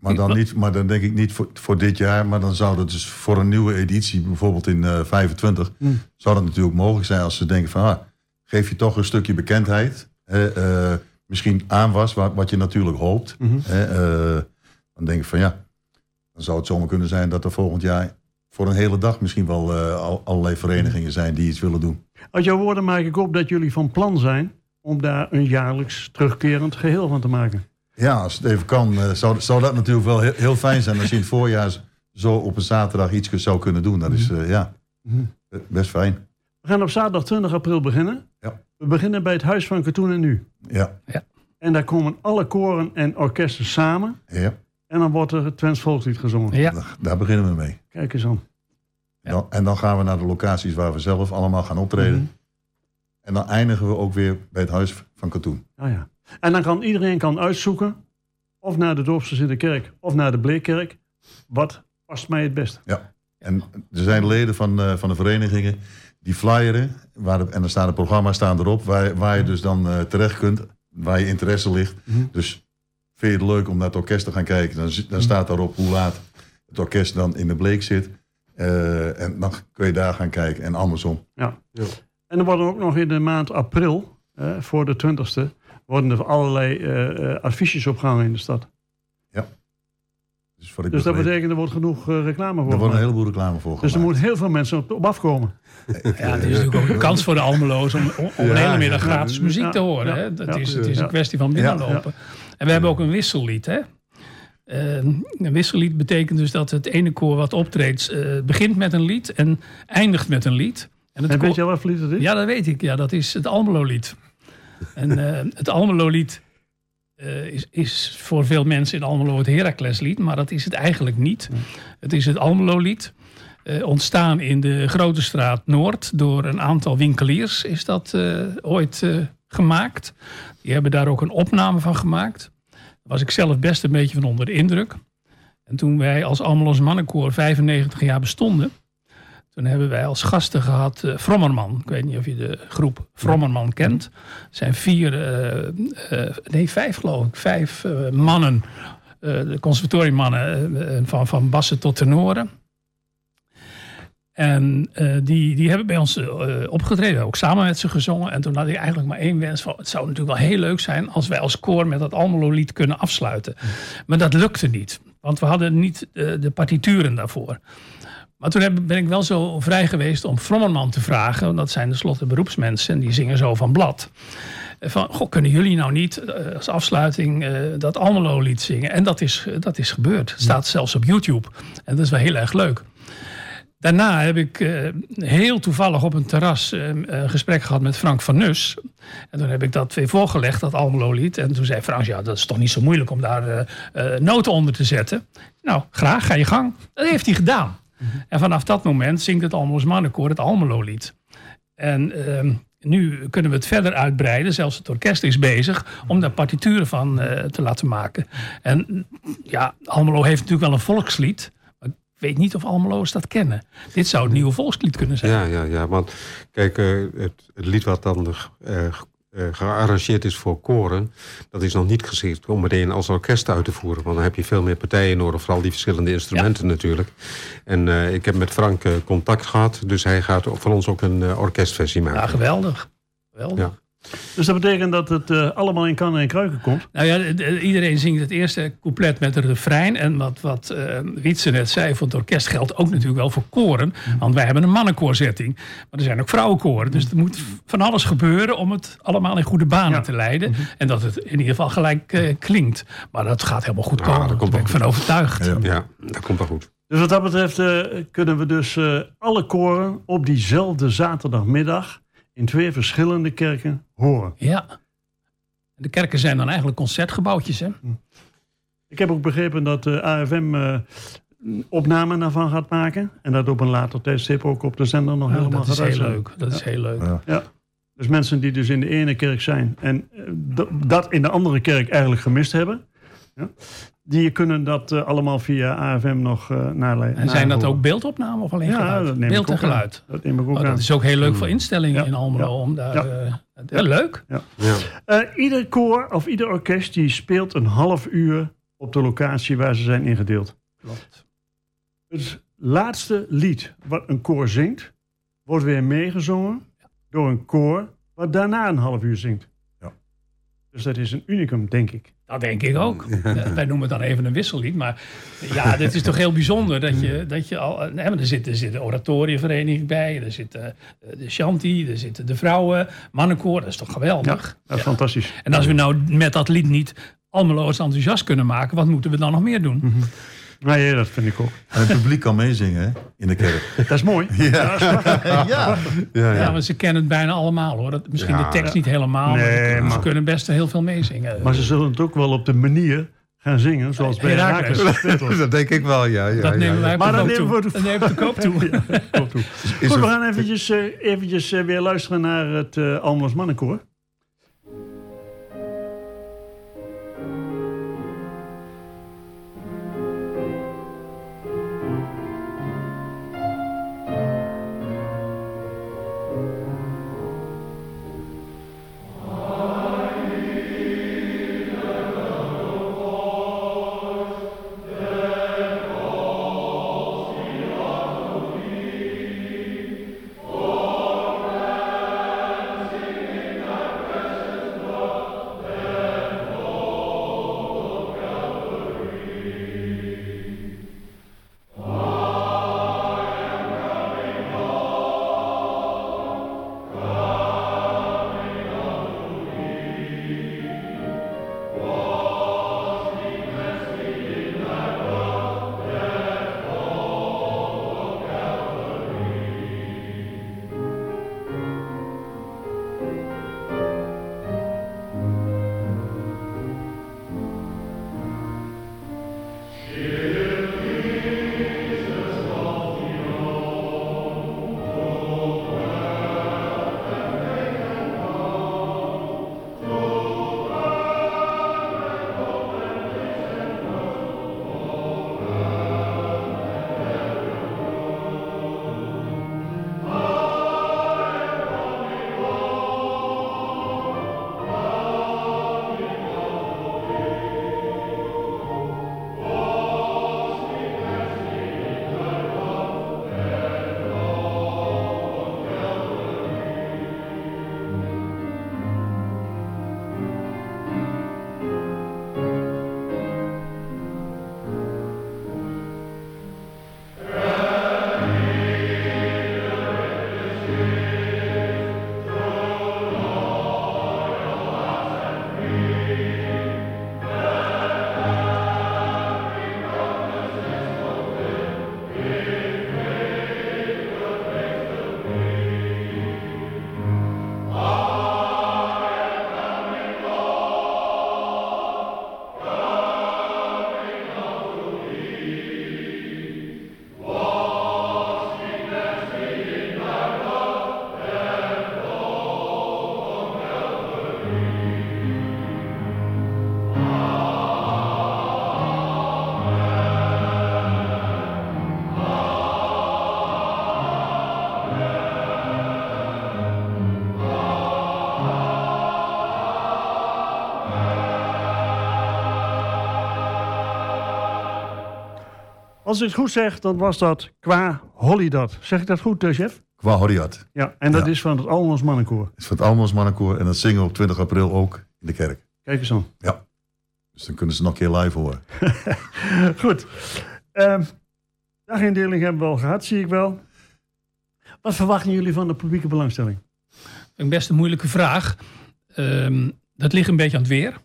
Maar dan, niet, maar dan denk ik niet voor, voor dit jaar, maar dan zou dat dus voor een nieuwe editie, bijvoorbeeld in eh 25, Hmm. zou dat natuurlijk mogelijk zijn als ze denken van, ah, geef je toch een stukje bekendheid, eh, eh, misschien aanwas, wat, wat je natuurlijk hoopt. Mhm. eh, dan denk ik van ja, dan zou het zomaar kunnen zijn dat er volgend jaar voor een hele dag misschien wel eh, al, allerlei verenigingen zijn die iets willen doen. Uit jouw woorden maak ik op dat jullie van plan zijn om daar een jaarlijks terugkerend geheel van te maken. Ja, als het even kan, eh, zou, zou dat natuurlijk wel heel, heel fijn zijn als je in het voorjaar zo op een zaterdag iets zou kunnen doen. Dat is eh, ja, Mhm. best fijn. We gaan op zaterdag 20 april beginnen. Ja. We beginnen bij het Huis van Katoen en Nu. Ja, En daar komen alle koren en orkesten samen. ja. En dan wordt er het Twents Volkslied gezongen. Ja, Daar, daar beginnen we mee. Kijk eens aan. Ja. Dan, en dan gaan we naar de locaties waar we zelf allemaal gaan optreden. Mhm. En dan eindigen we ook weer bij het Huis van Katoen. Ah, ja. En dan kan iedereen kan uitzoeken. Of naar de Dorpse de Kerk of naar de Bleekkerk. Wat past mij het best? En er zijn leden van, eh, van de verenigingen die flyeren. Waar de- en er staan de programma's staan erop. Waar, waar je dus dan eh, terecht kunt. Waar je interesse ligt. Mhm. Dus vind je het leuk om naar het orkest te gaan kijken. Dan, dan staat daarop hoe laat het orkest dan in de bleek zit. Eh, en dan kun je daar gaan kijken. En andersom. Ja. Ja. En er worden ook nog in de maand april, voor de 20ste, worden er allerlei eh, eh, affiches opgehangen in de stad. Dus, wat ik Dus dat betekent er wordt genoeg eh, reclame voor. er wordt een heleboel reclame voor Dus er moeten heel veel mensen op, op afkomen. ja het is natuurlijk ook een kans voor de Almeloos om, om om een Ja, hele middag ja. gratis muziek Ja, te horen. ja, hè. Dat ja, is, het is ja. een kwestie van binnenlopen. En we hebben ook een wissellied. Hè? Eh, een wissellied betekent dus dat het ene koor wat optreedt eh, begint met een lied en eindigt met een lied. En het En koor- weet je wat voor lied het is? Ja, dat weet ik. Ja, dat is het Almelo-lied. En eh, het Almelo-lied eh, is, is voor veel mensen in Almelo het Heracles-lied, maar dat is het eigenlijk niet. Het is het Almelo-lied. ontstaan in de Grote Straat Noord door een aantal winkeliers is dat ooit gemaakt. Die hebben daar ook een opname van gemaakt. Was ik zelf best een beetje van onder de indruk. En toen wij als Almeloos Mannenkoor 95 jaar bestonden, toen hebben wij als gasten gehad uh, Frommerman. Ik weet niet of je de groep Frommerman kent. Het zijn vier, uh, uh, nee vijf geloof ik, vijf mannen. de conservatoriummannen van, van bassen tot tenoren. En uh, die, die hebben bij ons uh, opgetreden, ook samen met ze gezongen. En toen had ik eigenlijk maar één wens van... het zou natuurlijk wel heel leuk zijn als wij als koor met dat Almelo-lied kunnen afsluiten. Maar dat lukte niet, want we hadden niet uh, de partituren daarvoor. Maar toen ben ik wel zo vrij geweest om Frommerman te vragen... want dat zijn tenslotte beroepsmensen en die zingen zo van blad... Van, goh, kunnen jullie nou niet als afsluiting dat Almelo-lied zingen? En dat is, dat is gebeurd. Het staat zelfs op YouTube. En dat is wel heel erg leuk. Daarna heb ik uh, heel toevallig op een terras uh, een gesprek gehad met Frank van Nus. En toen heb ik dat weer voorgelegd, dat Almelo-lied. En toen zei Frank, ja, dat is toch niet zo moeilijk om daar uh, noten onder te zetten. Nou, graag, ga je gang. Dat heeft hij gedaan. Mm -hmm. En vanaf dat moment zingt het Almeloos Mannenkoor het Almelo-lied. En ehm, nu kunnen we het verder uitbreiden. Zelfs het orkest is bezig om daar partituren van te laten maken. En ja, Almelo heeft natuurlijk wel een volkslied weet niet of Almelo's dat kennen. Dit zou het nieuwe volkslied kunnen zijn. Ja, ja, ja. Want kijk, uh, het, het, lied wat dan uh, uh, gearrangeerd is voor koren... dat is nog niet geschikt om meteen als orkest uit te voeren. Want dan heb je veel meer partijen nodig. Vooral die verschillende instrumenten ja. natuurlijk. En ik heb met Frank contact gehad. Dus hij gaat van ons ook een orkestversie maken. Ja, geweldig. geweldig. Ja. Dus dat betekent dat het uh, allemaal in kannen en kruiken komt? Nou ja, iedereen zingt het eerste couplet met een refrein. En wat, wat uh, Wietse net zei, voor het orkest geldt ook natuurlijk wel voor koren. Mm. Want wij hebben een mannenkoorzetting. Maar er zijn ook vrouwenkoren. Dus er moet van alles gebeuren om het allemaal in goede banen ja. te leiden. Mm -hmm. En dat het in ieder geval gelijk uh, klinkt. Maar dat gaat helemaal goed komen. Ja, Daar ben ik van overtuigd. Ja, ja, dat komt wel goed. Dus wat dat betreft kunnen we dus alle koren op diezelfde zaterdagmiddag in twee verschillende kerken horen. Ja. De kerken zijn dan eigenlijk concertgebouwtjes, hè? Ik heb ook begrepen dat de AFM uh, opname daarvan gaat maken. En dat op een later tijdstip ook op de zender nog ja, helemaal dat is gaat heel leuk. Dat ja. is heel leuk. Ja. ja. Dus mensen die dus in de ene kerk zijn en uh, dat in de andere kerk eigenlijk gemist hebben. Die kunnen dat uh, allemaal via AFM nog uh, nalezen. En zijn dat ook beeldopnamen of alleen ja, geluid? Dat neem Beeld ik en geluid. Aan. Dat neem ik ook oh, aan. Dat is ook heel leuk voor instellingen ja. in Almelo. Ja. Om daar, ja. Uh, leuk. Uh, ieder koor of ieder orkest die speelt een half uur op de locatie waar ze zijn ingedeeld. Klopt. Het laatste lied wat een koor zingt, wordt weer meegezongen door een koor wat daarna een half uur zingt. Dus dat is een unicum, denk ik. Dat denk ik ook. Ja, wij noemen het dan even een wissellied. Maar ja, dit is toch heel bijzonder dat je, dat je al. Nee, er zit, er zit de oratorievereniging bij, er zit de, de Shanti, er zitten de vrouwen, mannenkoor. Dat is toch geweldig? Ja, dat is ja. fantastisch. En als we nou met dat lied niet Almeloos enthousiast kunnen maken, wat moeten we dan nog meer doen? Mm -hmm. Nee, dat vind ik ook. En het publiek kan meezingen hè, in de kerk. Dat is mooi. Ja. ja. Ja, Ja, ja. maar ze kennen het bijna allemaal hoor. Dat, misschien Ja. de tekst niet helemaal. Nee, maar ze maar- kunnen best heel veel meezingen. Maar ze zullen het ook wel op de manier gaan zingen, zoals bij. Herakles <laughs> dat denk ik wel, ja. ja dat ja, nemen ja. wij op Maar koop nemen we de- nemen koop toe. <laughs> Klopt toe. Goed, we gaan eventjes, eh, eventjes eh, weer luisteren naar het uh, Almers Mannenkoor. Als ik het goed zeg, dan was dat qua Holidat. Zeg ik dat goed, eh, chef? Qua Horiat. Ja, en dat Ja. is van het Almers Mannenkoor. is van het Almans Mannenkoor en dat zingen we op 20 april ook in de kerk. Kijk eens aan. Ja. Dus dan kunnen ze nog een keer live horen. <laughs> Goed. Ehm dagindeling hebben we al gehad, zie ik wel. Wat verwachten jullie van de publieke belangstelling? Een best een moeilijke vraag. Ehm, dat ligt een beetje aan het weer.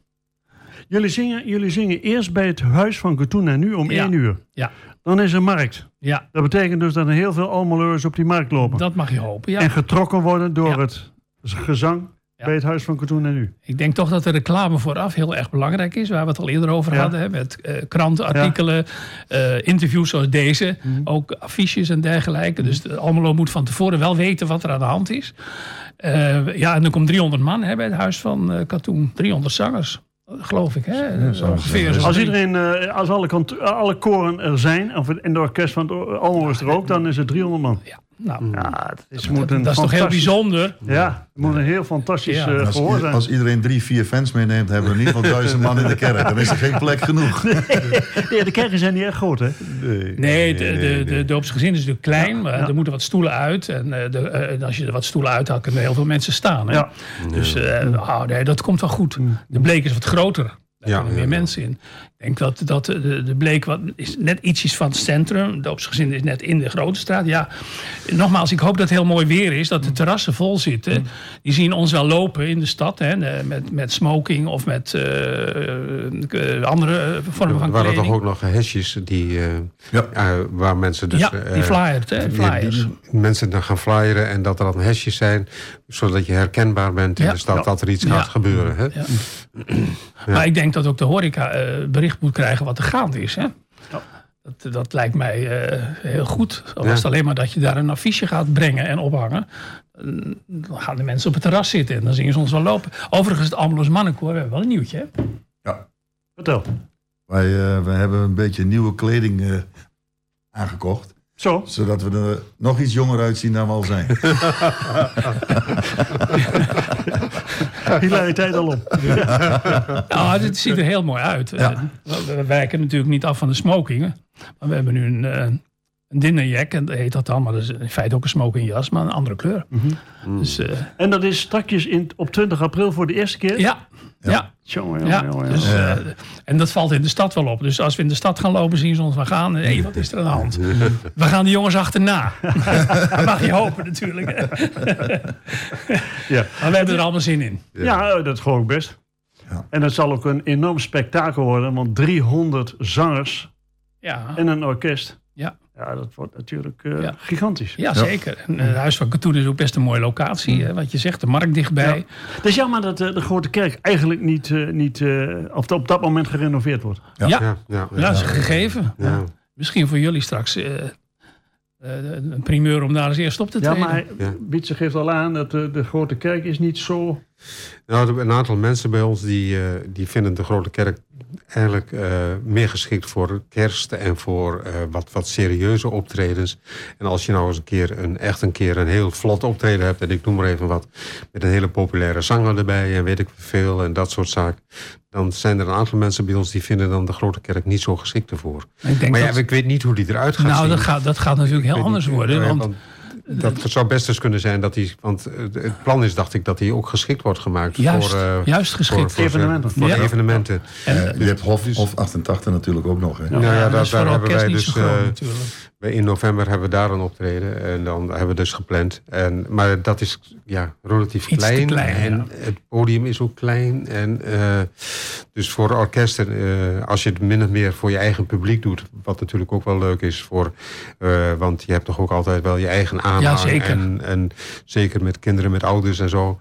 Jullie zingen, jullie zingen eerst bij het Huis van Katoen en nu om Ja. 1 uur. Ja. Dan is er markt. Ja, Dat betekent dus dat er heel veel Almeleurs op die markt lopen. dat mag je hopen. Ja. En getrokken worden door Ja. het gezang Ja. bij het Huis van Katoen en nu. Ik denk toch dat de reclame vooraf heel erg belangrijk is. Waar we het al eerder over Ja. hadden. Hè, met eh, kranten, artikelen, eh, interviews zoals deze. Mhm. Ook affiches en dergelijke. Dus de Almelo moet van tevoren wel weten wat er aan de hand is. Eh, ja, en er komt 300 man hè, bij het huis van Katoen. 300 zangers, geloof ik. Hè? zo- ongeveer. zo- Als iedereen, eh, als alle, alle koren er zijn, of in de orkest van het Almelo is er ook, dan is het 300 man. Ja, nou, Ja, dat is, dat, moet een dat is toch heel bijzonder. Ja, het moet een heel fantastisch Ja. eh, Als, gehoor i- zijn. als iedereen drie, vier fans meeneemt, hebben we in ieder geval <laughs> duizend man in de kerk. Dan is er geen plek genoeg. Nee, de kerken zijn niet echt groot, hè? Nee, de, de, de doopse gezin is natuurlijk klein, maar ja. er moeten wat stoelen uit. En, eh, de, eh, en als je er wat stoelen uit haalt, kunnen er heel veel mensen staan. Hè? Ja. Dus eh, oh, nee, dat komt wel goed. De bleek is wat groter. Daar Ja, meer ja, ja. mensen in. Ik denk dat, dat de, de Bleek wat, is net ietsjes van het centrum. De doopsgezin is net in de grote straat. Ja, nogmaals, ik hoop dat het heel mooi weer is. Dat de terrassen vol zitten. Die zien ons wel lopen in de stad. Hè, met, met smoking of met uh, uh, andere vormen van Er waren kleding. toch ook nog hesjes die, eh, Ja. eh, waar mensen dus... ja, eh, die flyers. Hè, die- flyers. die mensen dan gaan flyeren en dat er dan hesjes zijn, zodat je herkenbaar bent in Ja. de stad Ja. dat er iets Ja. gaat gebeuren. Hè? Ja. <clears throat> Maar ik denk dat ook de horeca eh, bericht moet krijgen wat er gaande is. Hè? Dat, dat lijkt mij eh, heel goed. Al Ja. was het alleen maar dat je daar een affiche gaat brengen en ophangen. Dan gaan de mensen op het terras zitten en dan zien ze ons wel lopen. Overigens, het Ameloos Mannenkoor, we hebben wel een nieuwtje. Hè? Ja. Vertel. Wij, eh, wij hebben een beetje nieuwe kleding eh, aangekocht. Zo. Zodat we er nog iets jonger uitzien dan we al zijn. <laughs> Hilariteit al op. <laughs> Nou, het ziet er heel mooi uit. Ja. Eh, We, wijken natuurlijk niet af van de smokingen. Maar we hebben nu een, eh, een dinnerjack, en dat heet dat dan. Maar dat is in feite ook een smokingjas, maar een andere kleur. Dus eh, En dat is strakjes in, op 20 april voor de eerste keer? ja, ja. Jongen, Ja, jongen, dus, eh, en dat valt in de stad wel op. Dus als we in de stad gaan lopen, zien ze ons wel gaan. Hé, hey, wat is er aan de hand? <laughs> We gaan de jongens achterna. dat <laughs> mag je hopen natuurlijk. <laughs> Ja. Maar we hebben er allemaal zin in. Ja, dat geloof ik best. Ja. En het zal ook een enorm spektakel worden, want 300 zangers Ja, en een orkest. Ja. Dat wordt natuurlijk eh, Ja. gigantisch. ja zeker. En, eh, het Huis van Katoen is ook best een mooie locatie. Hè? Wat je zegt, de markt dichtbij. Ja. Het is jammer dat eh, de Grote Kerk eigenlijk niet, eh, niet eh, op, op dat moment gerenoveerd wordt. Ja, Ja, ja, dat is een gegeven. Ja. Misschien voor jullie straks eh, eh, een primeur om daar eens eerst op te Ja, treden. maar Ja. Wietse geeft al aan dat de, de Grote Kerk is niet zo... Nou, er- een aantal mensen bij ons die, eh, die vinden de Grote Kerk eigenlijk eh, meer geschikt voor kerst en voor eh, wat, wat serieuze optredens. En als je nou eens een keer een, echt een keer een heel vlot optreden hebt, en ik noem maar even wat, met een hele populaire zanger erbij en weet ik veel en dat soort zaken. Dan zijn er een aantal mensen bij ons die vinden dan de Grote Kerk niet zo geschikt ervoor. Ik denk Maar ja, dat, ik weet niet hoe die eruit gaat nou, zien. dat gaat, dat gaat natuurlijk heel anders niet, worden. eh, Want dat zou best eens kunnen zijn dat hij. Want eh, het plan is, dacht ik, dat hij ook geschikt wordt gemaakt juist, voor, eh, juist geschikt. voor, voor Evenementen. Voor Ja. evenementen. En, Eh, je hebt Hof, Hof 88 natuurlijk ook nog. Hè? Nou ja, dat daar, hebben wij dus. In november hebben we daar een optreden. En dan hebben we dus gepland. En, maar dat is ja, relatief Iets klein. klein, en ja. het podium is ook klein. En, eh, dus voor orkesten, eh, als je het min of meer voor je eigen publiek doet. Wat natuurlijk ook wel leuk is voor. eh, want je hebt toch ook altijd wel je eigen aanhang. Ja, zeker. En, en zeker met kinderen, met ouders en zo.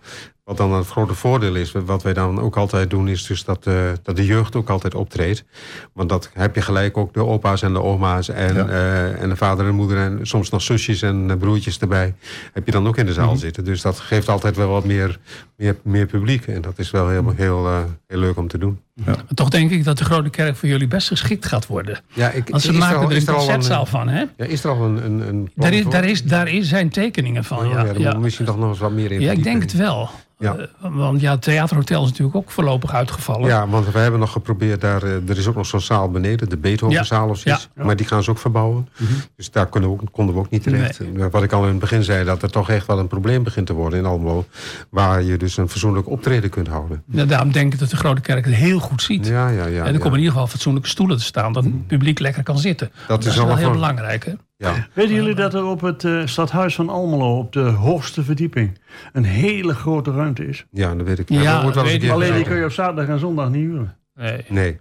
Wat dan het grote voordeel is, wat wij dan ook altijd doen, is dus dat, eh, dat de jeugd ook altijd optreedt. Want dat heb je gelijk ook de opa's en de oma's en, Ja. eh, en de vader en moeder en soms nog zusjes en eh, broertjes erbij. Heb je dan ook in de zaal Mhm. zitten. Dus dat geeft altijd wel wat meer, meer, meer publiek. En dat is wel heel, heel, eh, heel leuk om te doen. Maar toch denk ik dat de Grote Kerk voor jullie best geschikt gaat worden. Ja, ik, Want ze er maken al- er een al concertzaal van, hè? Ja, is er al een, een, een Daar, is, daar, is, daar is zijn tekeningen van, Oh, ja. ja, ja. misschien toch nog eens wat meer in Ja, ik denk het wel. Ja. Eh, want ja, het theaterhotel is natuurlijk ook voorlopig uitgevallen. Ja, want we hebben nog geprobeerd daar. eh, er is ook nog zo'n zaal beneden, de Beethovenzaal of zoiets. Ja. Maar die gaan ze ook verbouwen. Dus daar kunnen we ook, konden we ook niet terecht. Wat ik al in het begin zei, dat er toch echt wel een probleem begint te worden in Almelo. Waar je dus een fatsoenlijk optreden kunt houden. Ja, daarom denk ik dat de Grote Kerk het heel goed ziet. Ja, ja, ja. en er ja. komen in ieder geval fatsoenlijke stoelen te staan. Dat het publiek lekker kan zitten. Dat, is is wel heel belangrijk. Hè? Ja. Weten jullie dat er op het eh, stadhuis van Almelo, op de hoogste verdieping, een hele grote ruimte is? ja, dat weet ik. Ja, wel eens weet een keer ik. Alleen die kun je op zaterdag en zondag niet huren. Nee. Nee.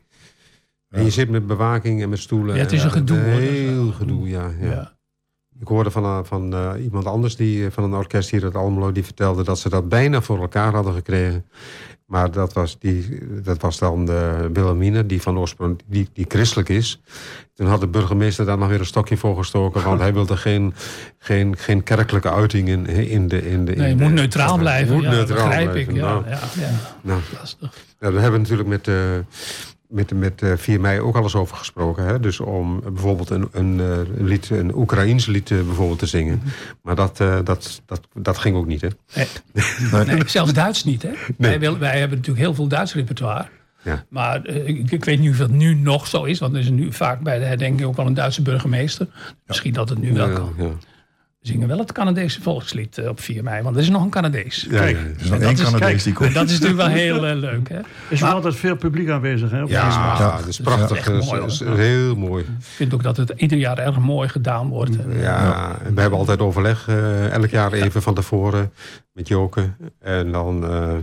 En je zit met bewaking en met stoelen. Ja, het is en, een gedoe, hoor. Dat is Heel wel- gedoe, ja. ja. Ja. Ik hoorde van, eh, van eh, iemand anders die, van een orkest hier uit Almelo... die vertelde dat ze dat bijna voor elkaar hadden gekregen. Maar dat was, die, dat was dan de Wilhelmine, die van oorsprong die, die christelijk is. Toen had de burgemeester daar nog weer een stokje voor gestoken... want hij wilde geen, geen, geen kerkelijke uiting in, in de... In de Nee, je moet de- neutraal blijven. Moet ja, neutraal begrijp blijven, ik. Ja, nou. ja, ja. Nou, Lastig. hebben we natuurlijk met, met, met eh 4 mei ook alles over gesproken. Hè? Dus om bijvoorbeeld een, een, eh, lied, een Oekraïens lied eh, bijvoorbeeld te zingen. Mhm. Maar dat, eh, dat, dat, dat ging ook niet, hè? <laughs> Nee. Nee, zelfs Duits niet. Hè? Nee. Wij, wij hebben natuurlijk heel veel Duits repertoire. Ja. Maar eh, ik, ik weet niet of dat nu nog zo is. Want er is nu vaak bij de herdenking ook wel een Duitse burgemeester. Misschien dat het nu wel Ja, kan. ja. Zingen wel het Canadese volkslied eh, op 4 mei. Want er is nog een Canadees. Ja, Kijk, ja, Er ja. is nog dat één is- Canadees kijk, die komt. Dat is natuurlijk wel heel eh, leuk. Hè? Er is wel altijd veel publiek aanwezig. Hè, op Ja, Feestdag. Ja, het is prachtig. echt Het is, mooi, is hoor. heel mooi. Ik vind ook dat het ieder jaar erg mooi gedaan wordt. Ja, en we hebben altijd overleg, eh, elk jaar even van tevoren met Joke. En dan, eh,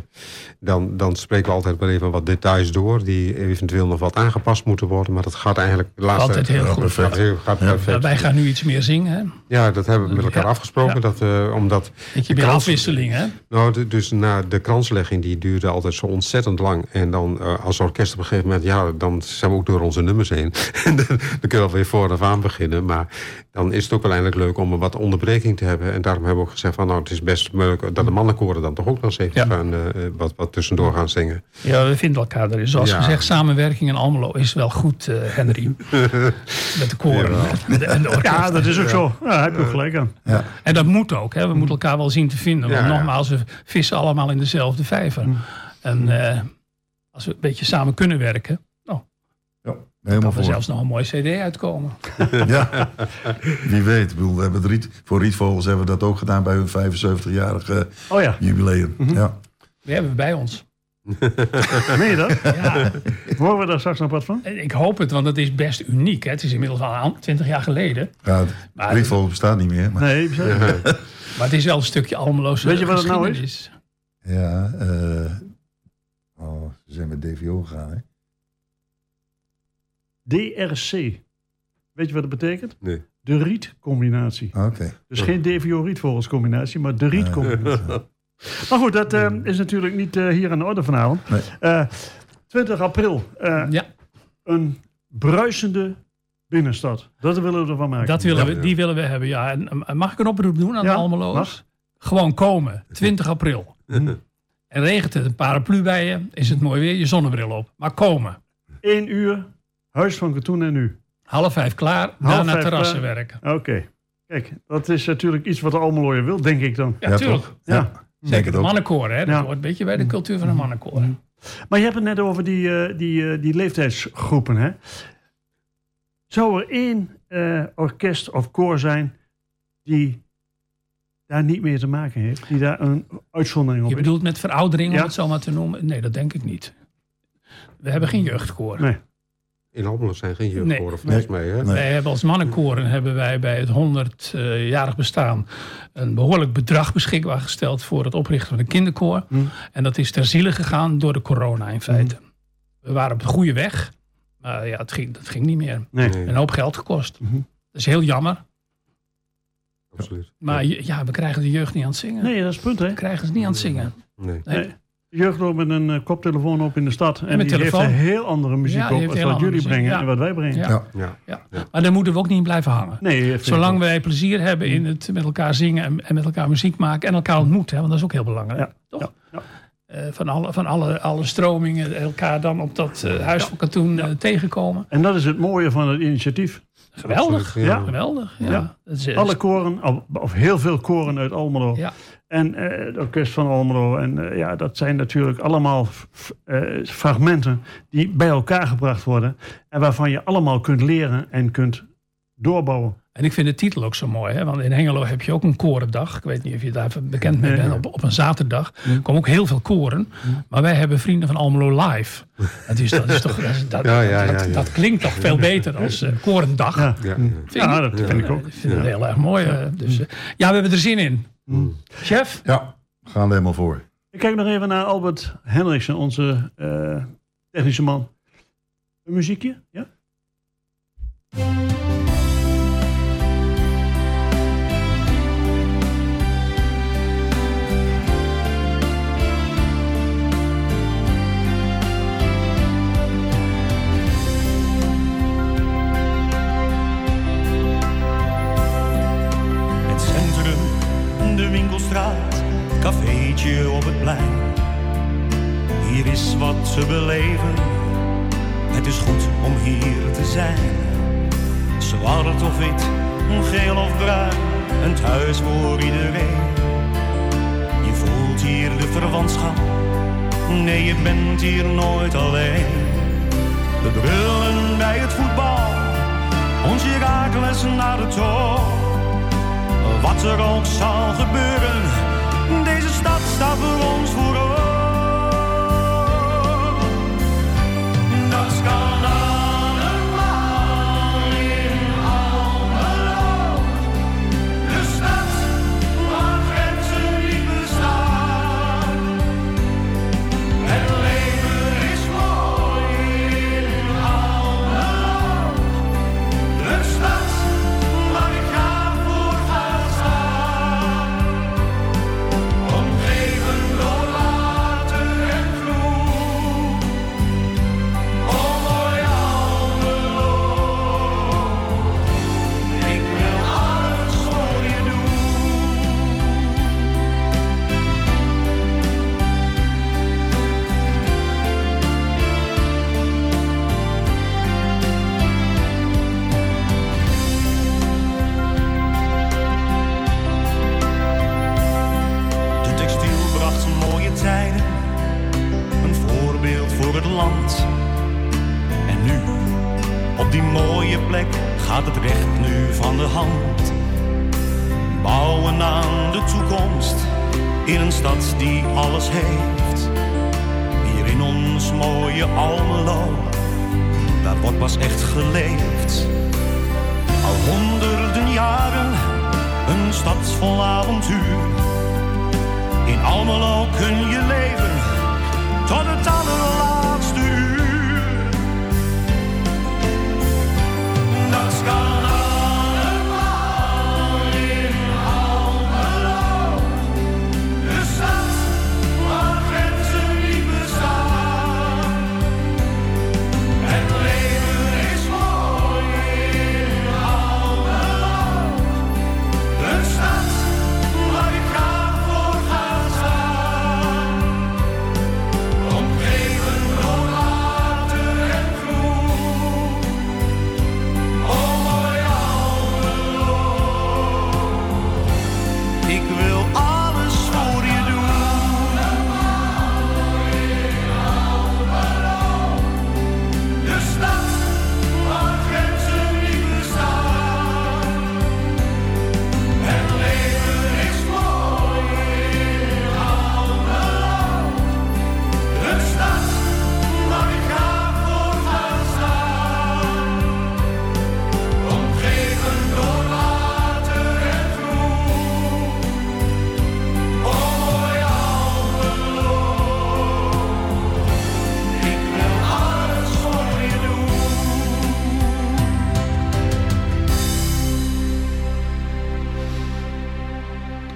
dan, dan spreken we altijd maar even wat details door... die eventueel nog wat aangepast moeten worden. Maar dat gaat eigenlijk de laatste Altijd heel goed. perfect. Gaat heel, gaat Ja. perfect. wij gaan nu iets meer zingen. Hè? Ja, dat hebben we met elkaar afgesproken. Dat, eh, omdat, meer krans- afwisseling. Hè? nou, de- dus na de kranslegging, die duurde altijd zo ontzettend lang. En dan eh, als orkest op een gegeven moment... ja, dan zijn we ook door onze nummers heen. <laughs> en dan, dan kunnen we weer voor af aan beginnen. Maar dan is het ook wel eindelijk leuk om een wat onderbreking te hebben. En daarom hebben we ook gezegd van... nou, het is best leuk dat de mannenkoren dan toch ook nog eens even Ja. gaan, eh, wat, wat tussendoor gaan zingen. Ja, we vinden elkaar erin. Zoals Ja. gezegd, samenwerking in Almelo is wel goed, eh, Henry. <laughs> Met de koren en <laughs> de, en de orkest. Ja, dat is ook zo. Ja, daar heb je ook gelijk aan. Ja. En dat moet ook. Hè. We moeten elkaar wel zien te vinden. Want Ja, ja. nogmaals, we vissen allemaal in dezelfde vijver. En eh, als we een beetje samen kunnen werken... Ja, helemaal kan er voor. zelfs nog een mooie cd uitkomen. <laughs> Ja, wie weet. Ik bedoel, we hebben het riet, voor Rietvogels hebben we dat ook gedaan bij hun 75-jarige Oh ja, jubileum. Ja. We hebben we bij ons. <laughs> meen je dat? Ja, Horen we daar straks nog wat van? en ik hoop het, want het is best uniek. Hè. Het is inmiddels al 20 jaar geleden. Ja, Maar- Rietvogels bestaat niet meer. Maar, Nee, zeker. <laughs> Maar het is wel een stukje Almeloze Weet je wat het nou is? ja, eh, oh, ze zijn met DVO gegaan. Hè? DRC. Weet je wat dat betekent? Nee. De rietcombinatie. Oké. Dus geen DVO-rietvolgerscombinatie, maar de rietcombinatie. <laughs> Maar goed, dat eh, is natuurlijk niet eh, hier aan de orde vanavond. Nee. Eh, 20 april, eh, Ja, een bruisende binnenstad. Dat willen we ervan maken. dat willen Ja. we, die willen we hebben. Ja. En, mag ik een oproep doen aan Ja, de Almeloos? mag. Gewoon komen, 20 april. <laughs> En regent het een paraplu bij je, is het mooi weer, je zonnebril op. Maar komen. Eén uur, Huis van Katoen en nu. Half vijf klaar, Half daarna vijf terrassen klaar. werken. Oké. Kijk, dat is natuurlijk iets wat de Almelooier wil, denk ik dan. Ja, Ja, tuurlijk. toch? Ja. Zeker het de ook. mannenkoor, hè? Dat Ja. hoort een beetje bij de cultuur van de mannenkoor. Maar je hebt het net over die, eh, die, eh, die leeftijdsgroepen. Hè? Zou er één eh, orkest of koor zijn die daar niet meer te maken heeft? Die daar een uitzondering op Je is? bedoelt met veroudering, om Ja. het zo maar te noemen? Nee, dat denk ik niet. We hebben geen jeugdkoor. Nee. In Almelo zijn geen Nee. jeugdkoren volgens mij. Hè? Nee. Wij hebben als mannenkoren hebben wij bij het 100-jarig bestaan een behoorlijk bedrag beschikbaar gesteld voor het oprichten van een kinderkoor. Hm. En dat is ter ziele gegaan door de corona in feite. We waren op de goede weg, maar ja, het ging, dat ging niet meer. Nee. Een hoop geld gekost. Mhm. Dat is heel jammer. absoluut. Maar ja, we krijgen de jeugd niet aan het zingen. nee, dat is het punt. Hè? We krijgen ze niet aan het zingen. Nee. Nee. Nee. De jeugd loopt met een eh, koptelefoon op in de stad. En, met die telefoon. heeft een heel andere muziek Ja, op als wat jullie muziek, brengen ja. en wat wij brengen. Ja. Ja. Ja. Ja. Maar daar moeten we ook niet in blijven hangen. Nee, Zolang wij plezier hebben in het met elkaar zingen en, en met elkaar muziek maken en elkaar ontmoeten, hè, want dat is ook heel belangrijk. Ja, Toch? ja, ja. Eh, van alle, van alle, alle stromingen elkaar dan op dat eh, huis van katoen tegenkomen. En dat is het mooie van het initiatief. Geweldig. Absoluut, Ja. Geweldig. Ja. Dat is, Alle koren, of- of heel veel koren uit Almelo. En eh, het orkest van Almelo. En eh, ja, dat zijn natuurlijk allemaal eh, fragmenten die bij elkaar gebracht worden. En waarvan je allemaal kunt leren en kunt doorbouwen. En ik vind de titel ook zo mooi. Hè? Want in Hengelo heb je ook een korendag. Ik weet niet of je daar bekend mee bent. Op, op een zaterdag komen ook heel veel koren. Maar wij hebben vrienden van Almelo Live. Dat, is, dat, is toch, dat, dat, Ja, ja, dat, dat klinkt toch veel beter als eh, korendag. Ja, Ja, Vind ja je dat vind ik ook. Ik vind het heel erg mooi. eh, dus, eh, ja, we hebben er zin in. Chef? Ja, we gaan er helemaal voor. Ik kijk nog even naar Albert Hendriksen, onze eh, technische man. Een muziekje? Ja? De winkelstraat, cafeetje op het plein. Hier is wat te beleven, het is goed om hier te zijn. Zwart of wit, geel of bruin, een thuis voor iedereen. Je voelt hier de verwantschap, nee je bent hier nooit alleen. We brullen bij het voetbal, ons Herakles naar de toren. Er ook zal gebeuren,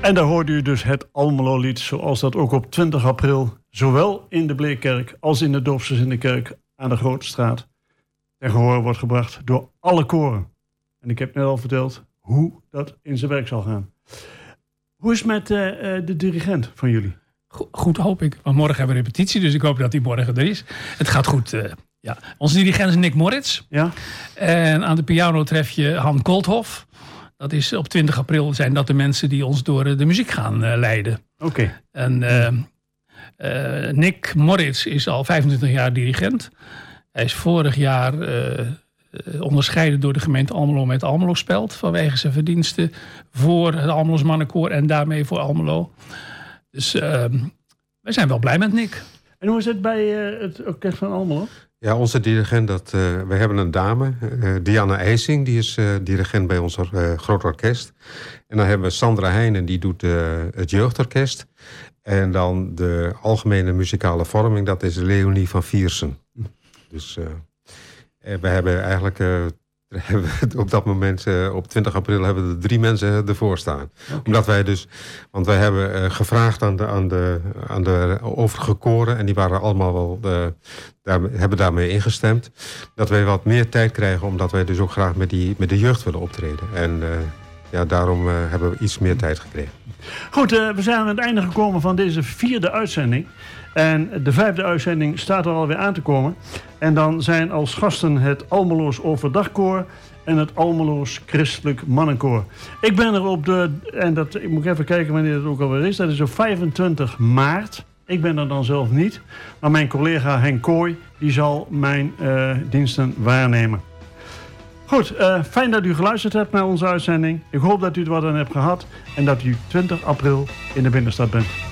En daar hoorde u dus het Almelo-lied, zoals dat ook op 20 april, zowel in de Bleekkerk als in de Dorpsers in de Kerk aan de Grote Straat, ten gehoor wordt gebracht door alle koren. En ik heb net al verteld hoe dat in zijn werk zal gaan. Hoe is het met eh, eh, de dirigent van jullie? Go- Goed hoop ik. Want morgen hebben we repetitie, dus ik hoop dat die morgen er is. Het gaat goed. eh, ja. Onze dirigent is Nick Moritz. Ja? En aan de piano tref je Han Kolthoff. Dat is op 20 april zijn dat de mensen die ons door eh, de muziek gaan eh, leiden. Oké. En eh, Nick Moritz is al 25 jaar dirigent. Hij is vorig jaar onderscheiden door de gemeente Almelo met Almelo Speld. Vanwege zijn verdiensten voor het Almelo's Mannenkoor en daarmee voor Almelo. Dus eh, wij zijn wel blij met Nick. En hoe is het bij het orkest van Almelo? Ja, onze dirigent, dat, eh we hebben een dame, eh Diana IJsing, die is eh, dirigent bij ons groot orkest. En dan hebben we Sandra Heijnen, die doet het jeugdorkest. En dan de algemene muzikale vorming, dat is Leonie van Viersen. Dus we hebben eigenlijk <laughs> hebben we op dat moment, eh, op 20 april, hebben we er drie mensen ervoor staan. Omdat wij dus, want wij hebben eh, gevraagd aan de, aan, de, aan de overige koren, en die waren allemaal wel, eh, daar, hebben daarmee ingestemd, dat wij wat meer tijd krijgen, omdat wij dus ook graag met, die, met de jeugd willen optreden. En ja, daarom hebben we iets meer tijd gekregen. Goed, we zijn aan het einde gekomen van deze vierde uitzending. En de vijfde uitzending staat er alweer aan te komen. En dan zijn als gasten het Almeloos Overdagkoor en het Almeloos Christelijk Mannenkoor. Ik ben er op de, en dat, ik moet even kijken wanneer het ook alweer is, dat is op 25 maart. Ik ben er dan zelf niet, maar mijn collega Henk Kooi, die zal mijn eh, diensten waarnemen. Goed, uh, fijn dat u geluisterd hebt naar onze uitzending. Ik hoop dat u er wat aan hebt gehad en dat u 20 april in de binnenstad bent.